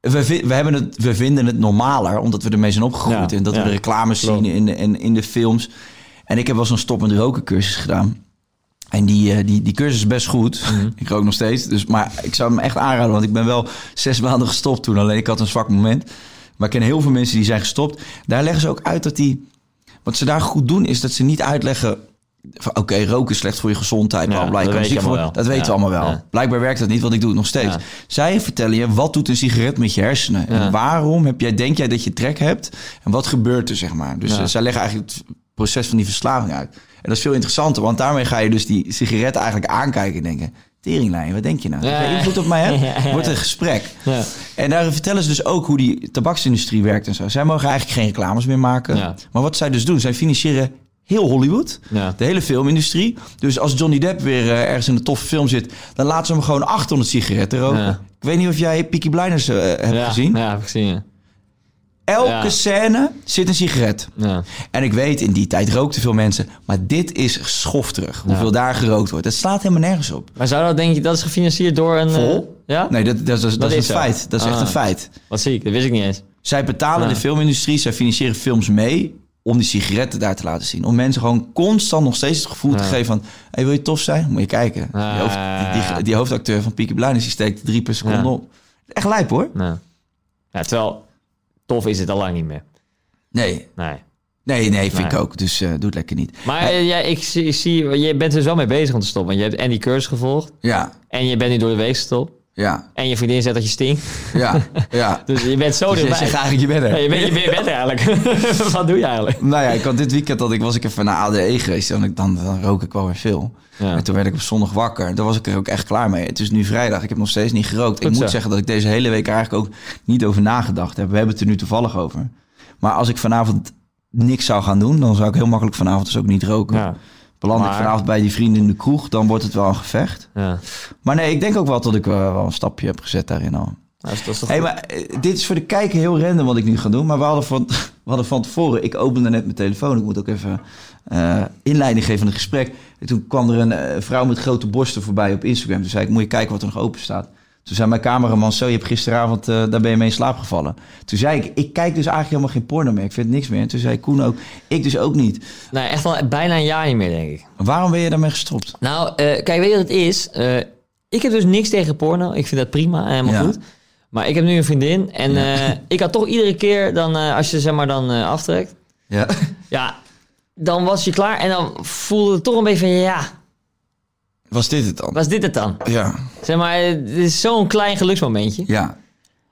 we, we, hebben het, we vinden het normaler, omdat we ermee zijn opgegroeid. En dat we de reclames zien in in, in de films. En ik heb wel zo'n stop met roken cursus gedaan. En die, eh, die, die cursus is best goed.
Mhm.
Ik rook nog steeds. Dus, maar ik zou hem echt aanraden, want ik ben wel zes maanden gestopt toen. Alleen ik had een zwak moment. Maar ik ken heel veel mensen die zijn gestopt. Daar leggen ze ook uit dat die... Wat ze daar goed doen, is dat ze niet uitleggen... oké, roken is slecht voor je gezondheid.
Ja,
bla, bla, je
dat weet je
weten
Ja,
we allemaal wel.
ja.
Blijkbaar werkt dat niet, want ik doe het nog steeds. Zij vertellen je, wat doet een sigaret met je hersenen? En waarom heb jij, denk jij dat je trek hebt? En wat gebeurt er, zeg maar? Dus eh, zij leggen eigenlijk proces van die verslaving uit. En dat is veel interessanter, want daarmee ga je dus die sigaret eigenlijk aankijken en denken... Teringlijn, wat denk je nou?
Ja.
Je invloed op mij hebt?
ja.
Wordt een gesprek.
Ja.
En daar vertellen ze dus ook hoe die tabaksindustrie werkt en zo. Zij mogen eigenlijk geen reclames meer maken.
Ja.
Maar wat zij dus doen, zij financieren heel Hollywood.
Ja.
De hele filmindustrie. Dus als Johnny Depp weer eh, ergens in een toffe film zit... dan laten ze hem gewoon 800 sigaretten roken. Ik weet niet of jij Peaky Blinders eh, hebt
ja,
gezien.
Ja, heb ik gezien.
Elke
Ja.
scène zit een sigaret.
Ja.
En ik weet, in die tijd rookten veel mensen. Maar dit is schofterig. Hoeveel daar gerookt wordt. Het slaat helemaal nergens op.
Maar zou dat denk je, dat is gefinancierd door een...
Vol?
eh, ja?
Nee, dat, dat, is- dat, is
is
een
zo.
feit. Dat is echt
Ah.
een feit.
Wat zie ik? Dat wist ik niet eens.
Zij betalen de filmindustrie, zij financieren films mee om die sigaretten daar te laten zien. Om mensen gewoon constant nog steeds het gevoel te geven van... Hey, wil je tof zijn? Moet je kijken.
Ja,
die, hoofd- die,
ja.
die, die hoofdacteur van Peaky Blinders, die steekt drie per seconde
Ja.
op. Echt lijp hoor.
Ja, terwijl, tof is het al lang niet meer.
Nee,
Nee.
nee, nee vind
Nee.
ik ook. Dus eh, doe het lekker niet.
Maar
Hey,
eh, ja, ik zie, ik zie, je bent er dus wel mee bezig om te stoppen. Want je hebt en die cursus gevolgd.
ja,
En je bent nu door de week gestopt.
Ja,
En je vriendin zegt dat je stinkt.
ja, ja.
Dus je bent zo
Dus jij
dichtbij.
zegt eigenlijk, je bent er.
Ja, je, bent, je, bent, je er eigenlijk. Wat doe je eigenlijk?
Nou ja, ik had dit weekend dat ik was ik even naar ADE geweest en ik, dan, dan rook ik wel weer veel.
Ja.
En toen werd ik op zondag wakker. Daar was ik er ook echt klaar mee. Het is nu vrijdag. Ik heb nog steeds niet gerookt. ik moet zeggen dat ik deze hele week eigenlijk ook niet over nagedacht heb. We hebben het er nu toevallig over. Maar als ik vanavond niks zou gaan doen, dan zou ik heel makkelijk vanavond dus ook niet roken.
Ja.
Beland ik vanavond bij die vrienden in de kroeg, dan wordt het wel een gevecht.
Ja.
Maar nee, ik denk ook wel dat ik wel, wel een stapje heb gezet daarin al.
Nou, is goed?
maar eh, dit is voor de kijker heel random wat ik nu ga doen. Maar we hadden van, we hadden van tevoren... Ik opende net mijn telefoon. Ik moet ook even eh, inleiding geven aan het gesprek. En toen kwam er een eh, vrouw met grote borsten voorbij op Instagram. Toen zei ik, moet je kijken wat er nog open staat. Toen zei mijn cameraman, zo, je hebt gisteravond... eh, daar ben je mee in slaap gevallen. Toen zei ik, ik kijk dus eigenlijk helemaal geen porno meer. Ik vind niks meer. En toen zei Koen ook, ik dus ook niet.
Nee, echt al bijna een jaar niet meer, denk ik.
Waarom ben je daarmee gestopt?
Nou, eh, kijk, weet je wat het is? Eh, ik heb dus niks tegen porno. Ik vind dat prima en helemaal
Ja.
goed. Maar ik heb nu een vriendin. En ik had toch iedere keer dan, als je zeg maar dan aftrekt.
Ja.
Ja, dan was je klaar. En dan voelde het toch een beetje van, ja,
Was dit het dan?
was dit het dan?
Ja.
Zeg maar, het is zo'n klein geluksmomentje.
Ja.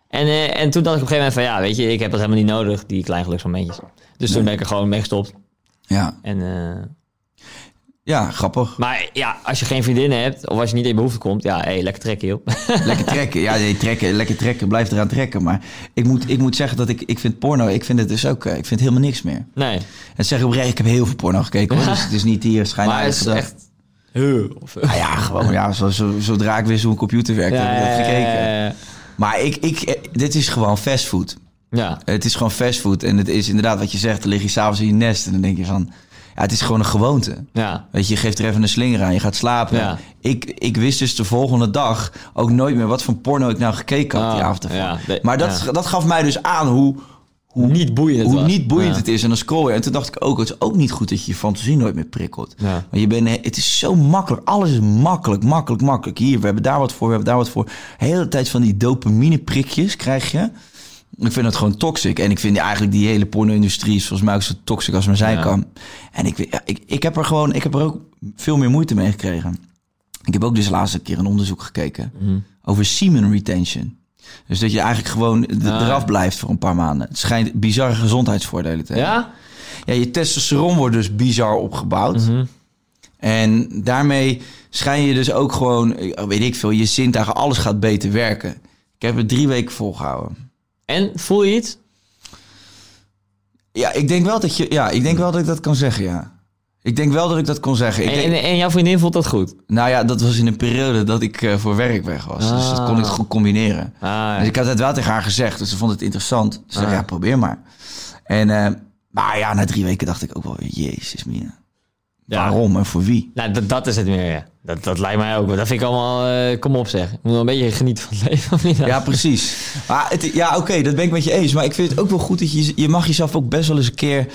En, eh, en toen dacht ik op een gegeven moment van, ja, weet je, ik heb dat helemaal niet nodig, die kleine geluksmomentjes. Dus toen ben ik er gewoon mee gestopt.
Ja.
En, eh,
Ja, grappig.
maar ja, als je geen vriendin hebt, of als je niet in je behoefte komt, ja, hey, lekker trekken, joh.
Lekker trekken. Ja, nee, trekken. Lekker trekken. Blijf eraan trekken. Maar ik moet, ik moet zeggen dat ik, ik vind porno, ik vind het dus ook, eh, ik vind helemaal niks meer.
nee,
En zeg ik ik heb heel veel porno gekeken hoor. Dus het is niet hier
maar
schijnheilig
het is echt... Of,
Nou ja, gewoon ja, zo, zo, zodra ik wist hoe een computer werkt, heb ik dat gekeken.
ja,
Maar ik, ik, eh, dit is gewoon fastfood.
ja.
Het is gewoon fastfood. En het is inderdaad wat je zegt, dan lig je s'avonds in je nest en dan denk je van, ja, het is gewoon een gewoonte.
ja.
Weet je, je geeft er even een slinger aan, je gaat slapen.
Ja.
Ik, ik wist dus de volgende dag ook nooit meer wat voor porno ik nou gekeken had die
Ah,
avond ervan.
ja, de-
maar dat, dat gaf mij dus aan hoe, hoe
Niet boeiend het
hoe
was.
niet boeiend
Ja.
het is. En dan scroll je. En toen dacht ik ook, het is ook niet goed dat je je fantasie nooit meer prikkelt.
Ja.
Maar je bent, het is zo makkelijk. Alles is makkelijk, makkelijk, makkelijk. Hier, we hebben daar wat voor, we hebben daar wat voor. De hele tijd van die dopamine prikjes krijg je. Ik vind het gewoon toxic. En ik vind eigenlijk die hele porno-industrie is volgens mij ook zo toxic als maar zijn
Ja.
kan. En ik, ik, ik heb er gewoon, ik heb er ook veel meer moeite mee gekregen. Ik heb ook dus de laatste keer een onderzoek gekeken
Mhm.
over semen retention. Dus dat je eigenlijk gewoon
Ah.
eraf blijft voor een paar maanden. Het schijnt bizarre gezondheidsvoordelen te hebben.
Ja?
Ja, je testosteron wordt dus bizar opgebouwd.
Mhm.
En daarmee schijn je dus ook gewoon, eh, weet ik veel, je zintuigen, alles gaat beter werken. Ik heb het drie weken volgehouden.
En, voel je iets?
Ja, ik denk wel dat je, ja, ik denk wel dat ik dat kan zeggen, ja. Ik denk wel dat ik dat kon zeggen. Ik
En,
denk-
en, en jouw vriendin vond dat goed?
nou ja, dat was in een periode dat ik eh, voor werk weg was. Dus dat kon ik
Ah.
goed combineren.
Ah, ja.
Dus ik had het wel tegen haar gezegd. Dus ze vond het interessant. Ze zei,
Ah.
ja, probeer maar. En, eh, maar ja, na drie weken dacht ik ook wel jezus mina.
Ja.
Waarom en voor wie?
Nou, dat, dat is het meer, ja. Dat, dat lijkt mij ook. Dat vind ik allemaal... eh, kom op zeg. Ik moet wel een beetje genieten van het leven. of niet?
Ja, precies. Maar het, ja, oké, dat ben ik met je eens. Maar ik vind het ook wel goed dat je... Je mag jezelf ook best wel eens een keer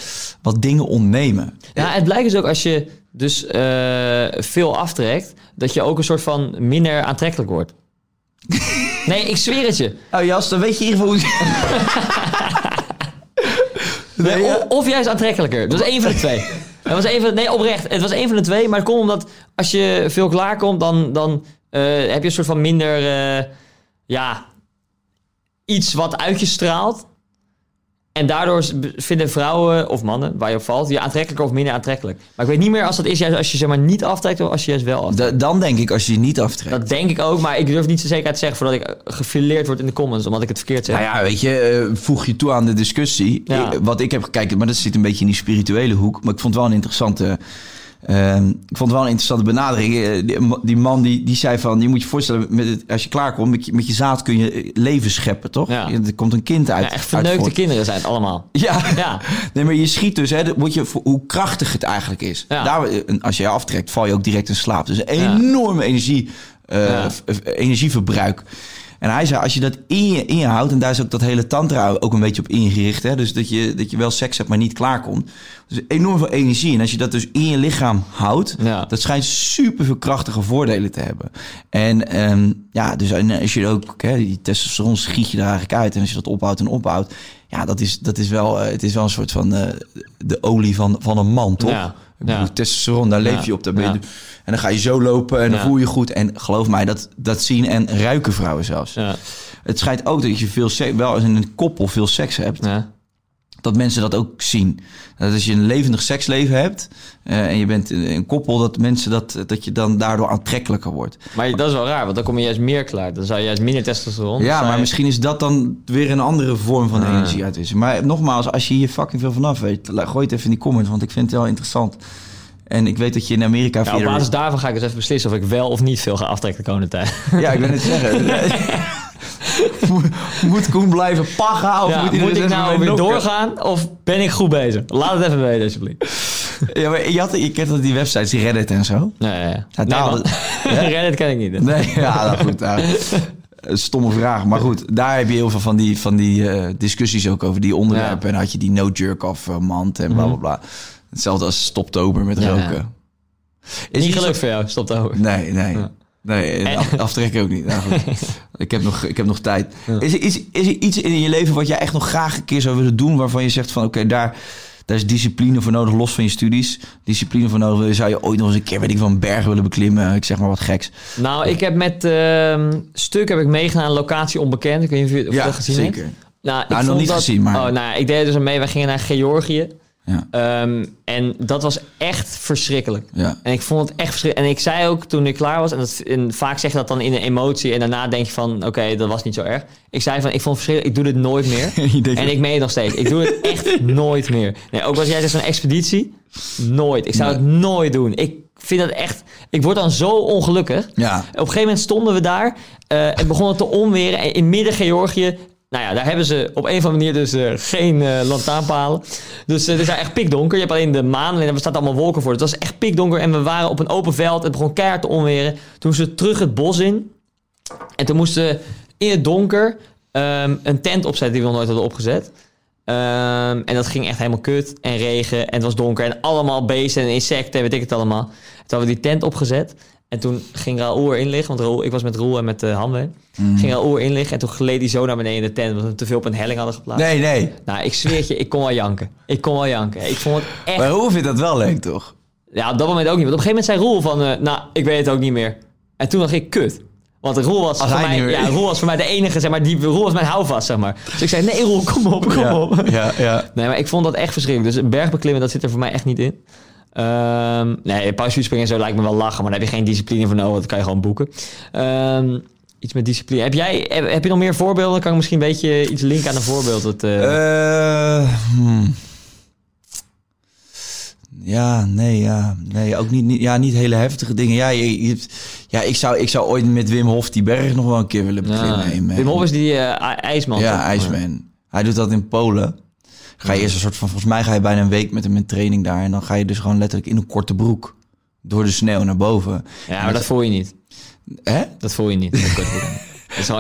wat dingen ontnemen.
Ja, het blijkt dus ook als je dus eh, veel aftrekt... dat je ook een soort van minder aantrekkelijk wordt. Nee, ik zweer het je.
Nou Jas, dan weet je in ieder geval hoe...
Nee,
Nee, ja.
o- Of juist aantrekkelijker. Dat was één van de twee. Het was de, nee, oprecht. Het was één van de twee. Maar het komt omdat als je veel klaarkomt, dan, dan eh, heb je een soort van minder... eh, ja, iets wat uit je straalt. En daardoor vinden vrouwen of mannen, waar je op valt, je aantrekkelijker of minder aantrekkelijk. Maar ik weet niet meer als dat is juist als je zeg maar niet aftrekt of als je juist wel aftrekt.
Da- dan denk ik als je je niet aftrekt.
Dat denk ik ook, maar ik durf niet zo zeker uit te zeggen voordat ik eh, gefileerd word in de comments, omdat ik het verkeerd zeg.
Nou ja, weet je, eh, voeg je toe aan de discussie.
Ja.
Wat ik heb gekeken, maar dat zit een beetje in die spirituele hoek. Maar ik vond het wel een interessante. Ehm, ik vond het wel een interessante benadering. Eh, Die, die man die, die zei van, je moet je voorstellen, met het, als je klaarkomt, met je, met je zaad kun je leven scheppen, toch?
Ja.
Er komt een kind uit.
Ja, echt verneukte kinderen zijn het allemaal.
Ja.
Ja.
nee, maar je schiet dus, hè, moet je, hoe krachtig het eigenlijk is.
Ja.
Daar, als je je aftrekt, val je ook direct in slaap. Dus een enorme energie, eh, energieverbruik. En hij zei, als je dat in je, in je houdt, en daar is ook dat hele tantra ook een beetje op ingericht, hè, dus dat je, dat je wel seks hebt, maar niet klaarkomt. Dus enorm veel energie. En als je dat dus in je lichaam houdt,
Ja.
dat schijnt super veel krachtige voordelen te hebben. En ehm, ja, dus als je ook, hè, die testosteron schiet je er eigenlijk uit. En als je dat opbouwt en opbouwt, ja, dat is, dat is wel, eh, het is wel een soort van eh, de olie van, van een man, toch?
Ja. Ja.
testosteron, daar leef je op. Daar ben je,
Ja.
En dan ga je zo lopen en dan
Ja.
voel je goed. En geloof mij, dat, dat zien en ruiken vrouwen zelfs.
Ja.
Het schijnt ook dat je veel wel als in een koppel veel seks hebt,
Ja.
Dat mensen dat ook zien. Dat als je een levendig seksleven hebt eh, en je bent een, koppel, dat mensen dat, dat je dan daardoor aantrekkelijker wordt.
Maar dat is wel raar, want dan kom je juist meer klaar. Dan zou je juist minder testosteron.
Ja, maar
je-
misschien is dat dan weer een andere vorm van energie uitwisselen. Maar nogmaals, als je hier fucking veel vanaf weet, gooi het even in die comments, want ik vind het wel interessant. En ik weet dat je in Amerika
Ja, op basis daarvan ga ik dus even beslissen of ik wel of niet veel ga aftrekken de komende tijd.
Ja, ik wil het zeggen. Moet- Koen blijven paggen? Of
Ja,
moet,
ik nou weer
nokken?
doorgaan of ben ik goed bezig? Laat het even weten alsjeblieft.
Ja, maar je, had, je kent dat die websites, die Reddit en zo.
Nee, ja, nee. Reddit ken ik niet.
Nee, ja, nou goed. nou, een stomme vraag. Maar goed, daar heb je heel veel van die, van die eh, discussies ook over die onderwerpen.
Mhm.
En had je die no jerk-off eh, mand en bla bla bla. Hetzelfde als stoptober met
Ja,
roken. Is
Niet gelukt voor jou, stop over.
Nee, nee. Nee, en af- aftrekken ook niet. Nou, ik, heb nog, ik heb nog tijd. Is, er, is, is er iets in je leven wat jij echt nog graag een keer zou willen doen... waarvan je zegt van oké, daar, daar is discipline voor nodig, los van je studies. Discipline voor nodig. Zou je ooit nog eens een keer, weet ik van een berg willen beklimmen? Ik zeg maar wat geks.
Nou, ik heb met ehm stuk heb ik meegedaan aan locatie onbekend. Ik weet niet of je, of je dat gezien hebt.
zeker.
Nou, ik
Nou, nog niet
dat-
gezien, maar-
Oh, nou, ik deed dus mee. Wij gingen naar Georgië.
Ja.
Ehm, en dat was echt verschrikkelijk.
Ja.
En ik vond het echt verschrikkelijk. En ik zei ook toen ik klaar was, en, dat, en vaak zeg je dat dan in een emotie, en daarna denk je van, oké, dat was niet zo erg. Ik zei van, ik vond het verschrikkelijk, ik doe dit nooit meer. En
dat-
ik meen het nog steeds. Ik doe het echt nooit meer. Nee, ook als jij zegt zo'n expeditie, nooit. Ik zou
Nee.
het nooit doen. Ik vind het echt, ik word dan zo ongelukkig.
Ja.
Op een gegeven moment stonden we daar eh, en begon het te onweren. En in midden Georgië, nou ja, daar hebben ze op een of andere manier dus eh, geen eh lantaarnpalen. Dus het is daar echt pikdonker. Je hebt alleen de maan en er staat allemaal wolken voor. Het was echt pikdonker en we waren op een open veld. Het begon keihard te onweren. Toen we terug het bos in. En toen moesten in het donker ehm, een tent opzetten die we nog nooit hadden opgezet. Ehm, en dat ging echt helemaal kut en regen en het was donker en allemaal beesten en insecten en weet ik het allemaal. Toen hadden we die tent opgezet en toen ging Raoul erin liggen, want Raoul, ik was met Roel en met uh, Hanwe. Ging Raoul erin liggen en toen gleed hij zo naar beneden in de tent, omdat we te veel op een helling hadden geplaatst.
Nee, nee.
Nou, ik zweer je, ik kon wel janken. Ik kon wel janken. Ik vond het echt...
Maar hoe vindt dat wel leuk, toch?
Ja, op dat moment ook niet. Want op een gegeven moment zei Roel van, eh, nou, ik weet het ook niet meer. En toen dacht ik, kut. Want Roel was,
Als
voor mij, ja, Roel was voor mij de enige, zeg maar, die, Roel was mijn houvast, zeg maar. Dus ik zei, nee Roel, kom op, kom op.
ja, ja.
Nee, maar ik vond dat echt verschrikkelijk. Dus bergbeklimmen, dat zit er voor mij echt niet in. Ehm nee, parachutespringen en zo lijkt me wel lachen, maar daar heb je geen discipline voor nodig. Dat kan je gewoon boeken. Ehm, iets met discipline. Heb jij, heb, heb je nog meer voorbeelden? Dan kan ik misschien een beetje iets linken aan een voorbeeld. Dat, eh,
Eh, hmm. Ja, nee, ja. Nee, ook niet, niet, ja, niet hele heftige dingen. Ja, je, je hebt- ja ik, zou, ik zou ooit met Wim Hof die berg nog wel een keer willen beklimmen.
ja.
in-
Wim Hof is die eh, ij- ijsman.
Ja? IJsman. Hij doet dat in Polen. Ga je eerst een soort van, volgens mij ga je bijna een week met hem in training daar. En dan ga je dus gewoon letterlijk in een korte broek door de sneeuw naar boven.
Ja, maar dat voel je niet.
Hè?
Dat voel je niet.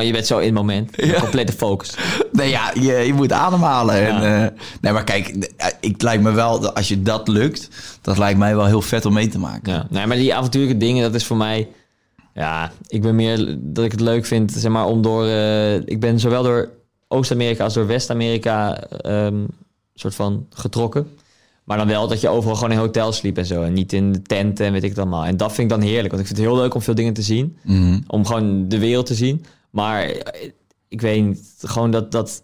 Je bent zo in het moment. Complete focus.
Nee, ja, je, je moet ademhalen.
Ja.
En, eh, nee, maar kijk, eh, ik lijkt me wel, als je dat lukt, dat lijkt mij wel heel vet om mee te maken.
Ja, nee, maar die avontuurlijke dingen, dat is voor mij... Ja, ik ben meer dat ik het leuk vind, zeg maar, om door... eh, ik ben zowel door Oost-Amerika als door West-Amerika ehm soort van getrokken. Maar dan wel dat je overal gewoon in hotels sliep en zo. En niet in de tenten en weet ik het allemaal. En dat vind ik dan heerlijk. Want ik vind het heel leuk om veel dingen te zien.
Mhm.
Om gewoon de wereld te zien. Maar eh, ik weet niet, gewoon dat... dat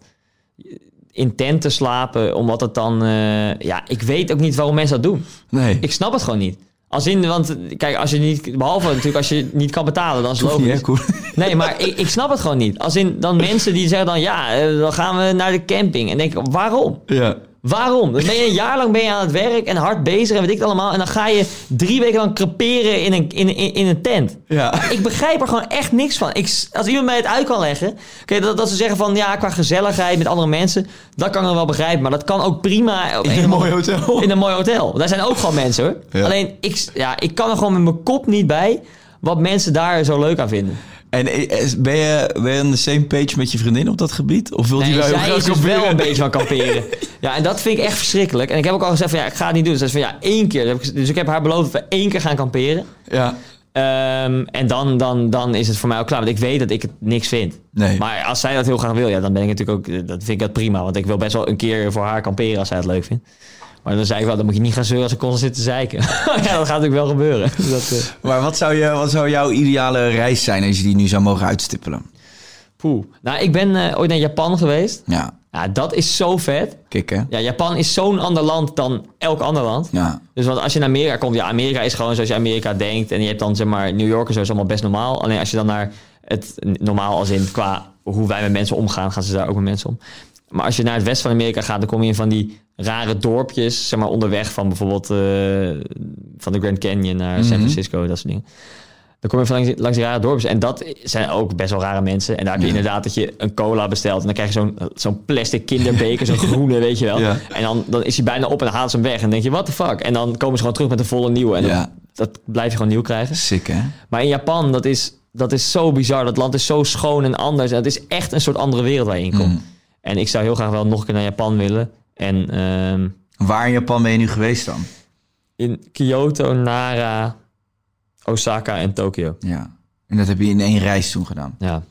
in tenten slapen, omdat het dan... eh, ja, ik weet ook niet waarom mensen dat doen.
Nee,
Ik snap het gewoon niet. Als in, want kijk, als je niet, behalve natuurlijk als je niet kan betalen, dan is het
niet,
logisch.
Koen?
Nee, maar ik, ik snap het gewoon niet. Als in dan mensen die zeggen dan ja, eh, dan gaan we naar de camping. En denk ik, waarom?
Ja.
Waarom? Dan ben je een jaar lang ben je aan het werk en hard bezig en weet ik het allemaal. En dan ga je drie weken lang creperen in een, in, in, in een tent.
Ja.
Ik begrijp er gewoon echt niks van. Ik, als iemand mij het uit kan leggen. Oké, dat, dat ze zeggen van ja, qua gezelligheid met andere mensen. Dat kan ik wel begrijpen. Maar dat kan ook prima.
In een mooi hotel.
In een mooi hotel. Daar zijn ook gewoon mensen hoor.
Ja.
Alleen ik, ja, ik kan er gewoon met mijn kop niet bij. Wat mensen daar zo leuk aan vinden.
En eh, is- ben je, ben je on the same page met je vriendin op dat gebied? Of wil
Nee,
je wel heel graag
is dus wel een beetje van kamperen. Ja, en dat vind ik echt verschrikkelijk. En ik heb ook al gezegd van ja, ik ga het niet doen. Dus, van, ja, één keer. Dus ik- heb haar beloofd dat we één keer gaan kamperen.
Ja.
Ehm, en dan, dan, dan is het voor mij ook klaar. Want ik weet dat ik het niks vind.
Nee.
Maar als zij dat heel graag wil, ja, dan ben ik natuurlijk ook. Dat vind ik dat prima. Want ik wil best wel een keer voor haar kamperen als zij het leuk vindt. Maar dan zei ik wel, dan moet je niet gaan zeuren als ik constant zit te zeiken. ja, dat gaat natuurlijk wel gebeuren. Dat, eh,
Maar wat zou, je, wat zou jouw ideale reis zijn als je die nu zou mogen uitstippelen?
poeh. Nou, ik ben eh, ooit naar Japan geweest.
Ja,
Ja, dat is zo vet.
kijk hè?
Ja, Japan is zo'n ander land dan elk ander land.
Ja.
Dus want als je naar Amerika komt, ja, Amerika is gewoon zoals je Amerika denkt. En je hebt dan zeg maar New York en zo is allemaal best normaal. Alleen als je dan naar het normaal als in qua hoe wij met mensen omgaan, gaan ze daar ook met mensen om. Maar als je naar het westen van Amerika gaat, dan kom je in van die rare dorpjes, zeg maar onderweg van bijvoorbeeld eh, van de Grand Canyon naar San Francisco, dat soort dingen. Dan kom je van langs, langs die rare dorpjes. En dat zijn ook best wel rare mensen. En daar heb je inderdaad dat je een cola bestelt. En dan krijg je zo'n zo'n plastic kinderbeker, zo'n groene, weet je wel.
Ja.
En dan, dan is hij bijna op en dan halen ze hem weg. En dan denk je, what the fuck? En dan komen ze gewoon terug met een volle nieuwe. En
Ja.
dat, dat blijf je gewoon nieuw krijgen.
Sick hè?
Maar in Japan, dat is, dat is zo bizar. Dat land is zo schoon en anders. En het is echt een soort andere wereld waar je in komt.
Mm.
En ik zou heel graag wel nog een keer naar Japan willen. En ehm,
Waar in Japan ben je nu geweest dan?
in Kyoto, Nara, Osaka en Tokio.
Ja. En dat heb je in één reis toen gedaan?
Ja.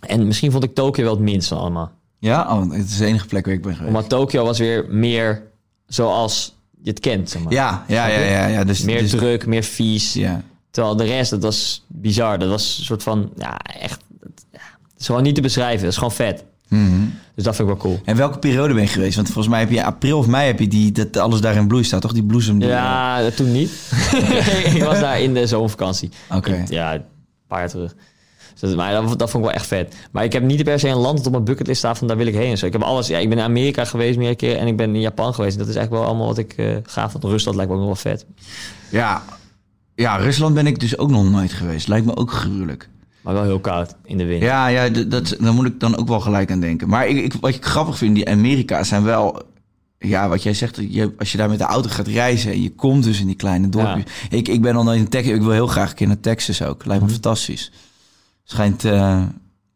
En misschien vond ik Tokio wel het minst van allemaal.
Ja? Oh, het is de enige plek waar ik ben geweest.
Omdat Tokio was weer meer zoals je het kent, zeg maar.
Ja, ja, ja, ja. ja. Dus,
Meer
dus-
druk, meer vies.
Ja.
Terwijl de rest, dat was bizar. Dat was een soort van, ja, echt... Het is gewoon niet te beschrijven. Dat is gewoon vet.
Mhm.
Dus dat vind ik wel cool.
En welke periode ben je geweest? Want volgens mij heb je april of mei heb je die, dat alles daar in bloei staat, toch? Die bloesem. Die,
Ja, dat toen niet. ik was daar in de zomervakantie.
Oké.
Ja, een paar jaar terug. Dus dat, maar dat, dat vond ik wel echt vet. Maar ik heb niet per se een land dat op mijn bucketlist staat van daar wil ik heen. Zo, ik heb alles. Ja, ik ben in Amerika geweest meerdere keer en ik ben in Japan geweest. Dat is eigenlijk wel allemaal wat ik eh gaaf vond. Rusland lijkt me ook nog wel vet.
ja. Ja, Rusland ben ik dus ook nog nooit geweest. Lijkt me ook gruwelijk.
Maar wel heel koud in de wind.
Ja, ja dat, daar moet ik dan ook wel gelijk aan denken. Maar ik, ik, wat ik grappig vind, die Amerika zijn wel... Ja, wat jij zegt, je, als je daar met de auto gaat reizen... en je komt dus in die kleine dorpjes. Ik, ik ben al nooit in Texas. Ik wil heel graag een keer naar Texas ook. Lijkt me
Mhm.
fantastisch. Schijnt, eh,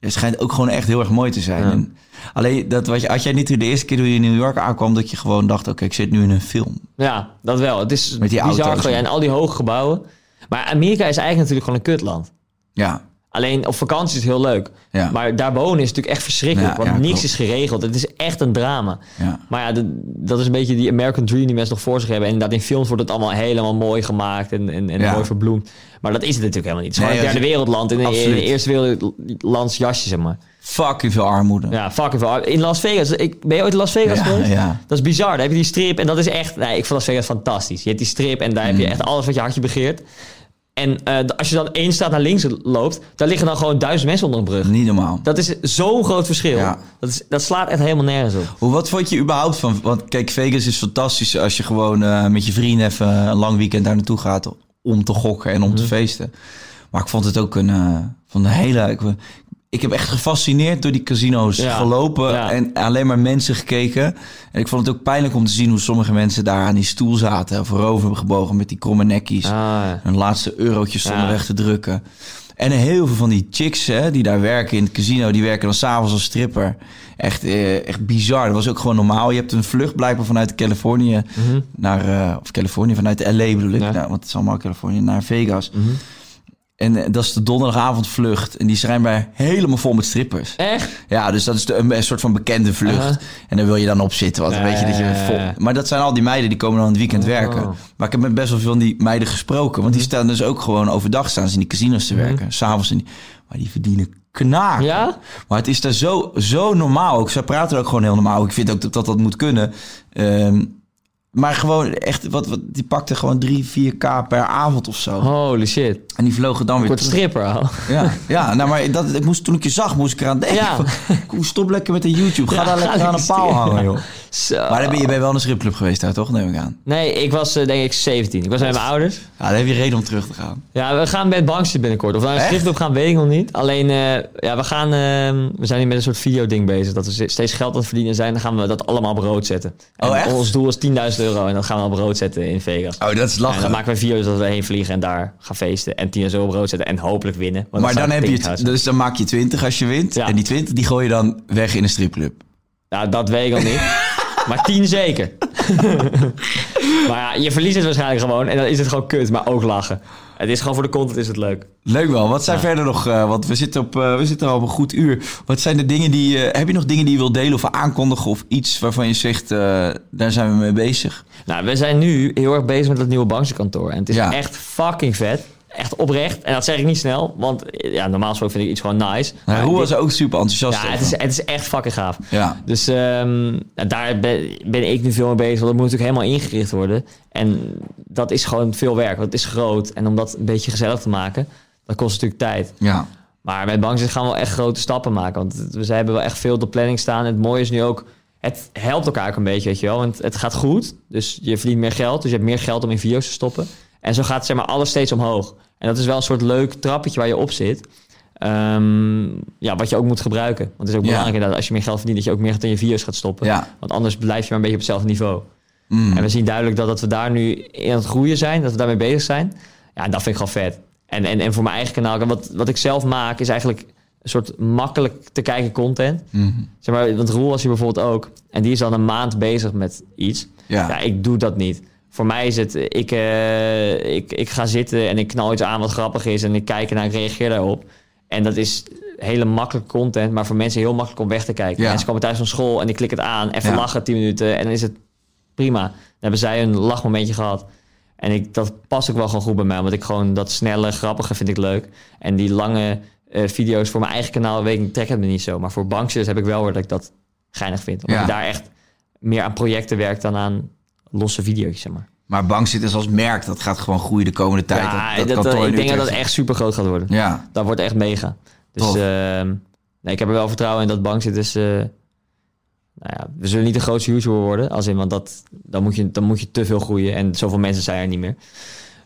het schijnt ook gewoon echt heel erg mooi te zijn.
Ja.
En alleen, dat, wat je, had jij niet de eerste keer toen je in New York aankwam... dat je gewoon dacht, oké, ik zit nu in een film.
Ja, dat wel. Het is
Met die
bizar
auto's,
ja, en al die hoge gebouwen. Maar Amerika is eigenlijk natuurlijk gewoon een kutland.
Ja,
Alleen op vakantie is het heel leuk.
Ja.
Maar daarboven is het natuurlijk echt verschrikkelijk. Want niks
klopt.
is geregeld. Het is echt een drama. Maar ja, de- dat is een beetje die American Dream die mensen nog voor zich hebben. En inderdaad, in films wordt het allemaal helemaal mooi gemaakt en, en, en mooi verbloemd. Maar dat is het natuurlijk helemaal niet. Het is
Nee,
gewoon een
dat
derde
is-
wereldland in een, in een eerste wereldlands jasje, zeg maar.
Fucking veel armoede.
Ja, fucking veel. In Las Vegas, ik, ben je ooit in Las Vegas
Ja,
geweest?
ja.
Dat is bizar. Daar heb je die strip en dat is echt... Nee, ik vond Las Vegas fantastisch. Je hebt die strip en daar heb
Mm.
je echt alles wat je hartje begeert. En eh, als je dan één straat naar links loopt, daar liggen dan gewoon duizend mensen onder een brug.
Niet normaal.
Dat is zo'n groot verschil.
Ja.
Dat, is, dat slaat echt helemaal nergens op.
Hoe, wat vond je überhaupt van... Want kijk, Vegas is fantastisch als je gewoon eh, met je vrienden even een lang weekend daar naartoe gaat om te gokken en om
Mhm.
te feesten. Maar ik vond het ook een, eh, van een hele... Ik, ik heb echt gefascineerd door die casino's
Ja,
gelopen
ja.
en alleen maar mensen gekeken. En ik vond het ook pijnlijk om te zien hoe sommige mensen daar aan die stoel zaten, of voorover gebogen met die kromme nekkies.
Ah, ja.
Hun laatste eurotjes
Ja.
weg te drukken. En heel veel van die chicks hè, die daar werken in het casino, die werken dan s'avonds als stripper. Echt, eh, echt bizar. Dat was ook gewoon normaal. Je hebt een vlucht blijkbaar vanuit Californië naar, eh, of Californië, vanuit LA bedoel ik.
Ja.
Nou, want het is allemaal Californië, naar Vegas.
Mhm.
En eh, dat is de donderdagavondvlucht. En die zijn bij helemaal vol met strippers.
Echt?
Ja, dus dat is de, een, een soort van bekende vlucht. En dan wil je dan op zitten. Want dan
Ja,
weet je dat je vol... Maar dat zijn al die meiden die komen dan het weekend
Oh.
werken. Maar ik heb met best wel veel van die meiden gesproken. Want die
Mhm.
staan dus ook gewoon overdag staan ze in die casinos te werken. S'avonds in die... Maar die verdienen knaak.
Ja?
Maar het is daar zo, zo normaal. Ook, zij praten ook gewoon heel normaal. Ik vind ook dat dat, dat moet kunnen. Ehm, maar gewoon echt, wat, wat, die pakte gewoon 3, 4k per avond of zo.
Holy shit.
En die vlogen dan weer terug.
stripper al.
Ja, ja nou, maar dat, ik moest, toen ik je zag, moest ik eraan denken.
Ja.
Stop lekker met de YouTube. Ga
Ja,
daar lekker aan een paal hangen, joh.
Zo.
Maar dan ben je, ben wel in een stripclub geweest daar, toch? Neem ik aan.
Nee, ik was eh, denk ik 17. Ik was met mijn ouders.
Ja, dan heb je reden om terug te gaan.
Ja, we gaan met bankjes binnenkort. Of we naar een stripclub gaan, weet ik nog niet. Alleen, eh, ja, we gaan... eh, we zijn nu met een soort videoding bezig. Dat we steeds geld aan het verdienen zijn. Dan gaan we dat allemaal op rood zetten. En
Oh, echt?
ons doel is 10.000 euro. En dan gaan we op rood zetten in Vegas.
Oh, dat is
En dan
lachen.
maken we video's dat we heen vliegen en daar gaan feesten. En 10.000 euro op rood zetten en hopelijk winnen. Want
Maar dan, heb je het, dus dan maak je 20 als je wint.
Ja.
En die 20 die gooi je dan weg in een stripclub.
Nou, dat weet ik al niet. maar 10 zeker. maar ja, je verliest het waarschijnlijk gewoon. En dan is het gewoon kut, maar ook lachen. Het is gewoon voor de content is het leuk.
Leuk wel. Wat zijn
Ja.
verder nog, eh, want we zitten, op, eh, we zitten al op een goed uur. Wat zijn de dingen die, eh, heb je nog dingen die je wilt delen of aankondigen? Of iets waarvan je zegt, daar zijn we mee bezig?
Nou, we zijn nu heel erg bezig met dat nieuwe bankjeskantoor. En het is
Ja.
echt fucking vet. Echt oprecht. En dat zeg ik niet snel, want ja, normaal gesproken vind ik iets gewoon nice. Maar dit-
was ook super enthousiast
Ja, het is, het is echt fucking gaaf.
Ja.
Dus ehm, nou, daar ben, ben ik nu veel mee bezig. Want dat moet natuurlijk helemaal ingericht worden. En dat is gewoon veel werk, want het is groot. En om dat een beetje gezellig te maken, dat kost natuurlijk tijd.
Ja.
Maar met Bankzit gaan we wel echt grote stappen maken. Want we hebben wel echt veel op de planning staan. Het mooie is nu ook, het helpt elkaar ook een beetje, weet je wel. Want het gaat goed, dus je verdient meer geld. Dus je hebt meer geld om in video's te stoppen. En zo gaat zeg maar alles steeds omhoog. En dat is wel een soort leuk trappetje waar je op zit. Ehm, ja, wat je ook moet gebruiken. Want het is ook belangrijk inderdaad, als je meer geld verdient... dat je ook meer in je video's gaat stoppen. Want anders blijf je maar een beetje op hetzelfde niveau.
Mm.
En we zien duidelijk dat, dat we daar nu in het groeien zijn, dat we daarmee bezig zijn. Ja, dat vind ik gewoon vet. En, en, en voor mijn eigen kanaal, wat, wat ik zelf maak, is eigenlijk een soort makkelijk te kijken content.
Mhm.
Zeg maar, want Roel was hier bijvoorbeeld ook. En die is dan een maand bezig met iets.
Ja.
Ja, ik doe dat niet. Voor mij is het, ik, eh, ik, ik ga zitten en ik knal iets aan wat grappig is. En ik kijk ernaar, ik reageer daarop. En dat is hele makkelijke content, maar voor mensen heel makkelijk om weg te kijken.
Ja.
Mensen komen thuis van school en die klikken het aan. Even
Ja.
lachen, 10 minuten. En dan is het prima. Dan hebben zij een lachmomentje gehad. En ik, dat past ook wel gewoon goed bij mij. Want ik gewoon dat snelle, grappige vind ik leuk. En die lange eh, video's voor mijn eigen kanaal, weet ik, trek het me niet zo. Maar voor bankjes heb ik wel weer dat ik dat geinig vind. Omdat
Ja.
je daar echt meer aan projecten werkt dan aan losse video's, zeg maar.
Maar bankzitters als merk, dat gaat gewoon groeien de komende tijd.
ja,
dat,
dat,
in
ik denk dat dat echt super groot gaat worden.
Ja,
Dat wordt echt mega. Dus ehm, nee, ik heb er wel vertrouwen in dat bankzitters... eh nou ja, we zullen niet de grootste YouTuber worden. Als in, want dat, dan, moet je, dan moet je te veel groeien. En zoveel mensen zijn er niet meer.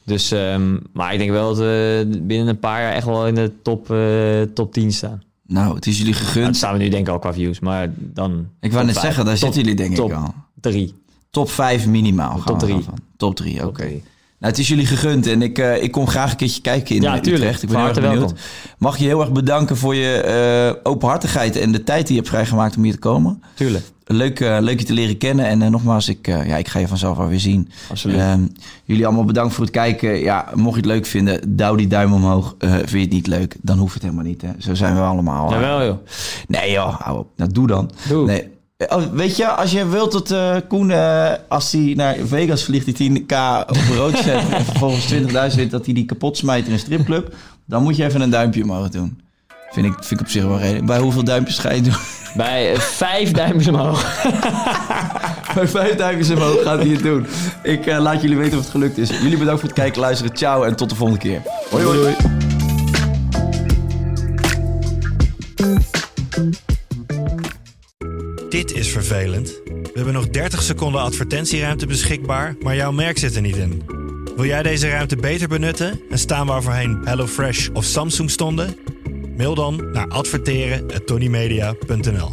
Dus, ehm, maar ik denk wel dat we binnen een paar jaar echt wel in de top, eh, top 10 staan.
nou, het is jullie
Nou,
gegund.
dat staan we nu denk ik al qua views. Maar dan...
ik wou net zeggen, daar zitten jullie denk
top
ik al.
Drie.
Top 5 minimaal. gaan
Top
we
drie.
dan van. Top 3, oké. Nou, het is jullie gegund en ik, eh, ik kom graag een keertje kijken in
Ja,
eh,
tuurlijk.
Utrecht. Ik ben heel erg
harte
benieuwd.
welkom.
Mag je heel erg bedanken voor je eh, openhartigheid en de tijd die je hebt vrijgemaakt om hier te komen.
Tuurlijk.
Leuk, leuk je te leren kennen. En nogmaals, ik, ja, ik ga je vanzelf wel weer zien.
Absoluut.
Ehm, jullie allemaal bedankt voor het kijken. Ja, mocht je het leuk vinden, douw die duim omhoog. Vind je het niet leuk, dan hoeft het helemaal niet. Hè. Zo zijn we allemaal.
Jawel joh.
Nee joh, hou op. Nou, doe dan.
Doe.
Nee. Oh, weet je, als je wilt dat eh, Koen, eh, als hij naar Vegas vliegt, die 10k op rood zet en vervolgens 20.000 wint, dat hij die kapot smijt in een stripclub, dan moet je even een duimpje omhoog doen. Vind ik, vind ik op zich wel reden. Bij hoeveel duimpjes ga je doen?
Bij eh, vijf duimpjes omhoog.
Bij vijf duimpjes omhoog gaat hij het doen. Ik eh, laat jullie weten of het gelukt is. Jullie bedankt voor het kijken, luisteren. Ciao en tot de volgende keer. Hoi hoi.
Dit is vervelend. We hebben nog 30 seconden advertentieruimte beschikbaar, maar jouw merk zit er niet in. Wil jij deze ruimte beter benutten en staan waar voorheen HelloFresh of Samsung stonden? Mail dan naar adverteren@tonymedia.nl.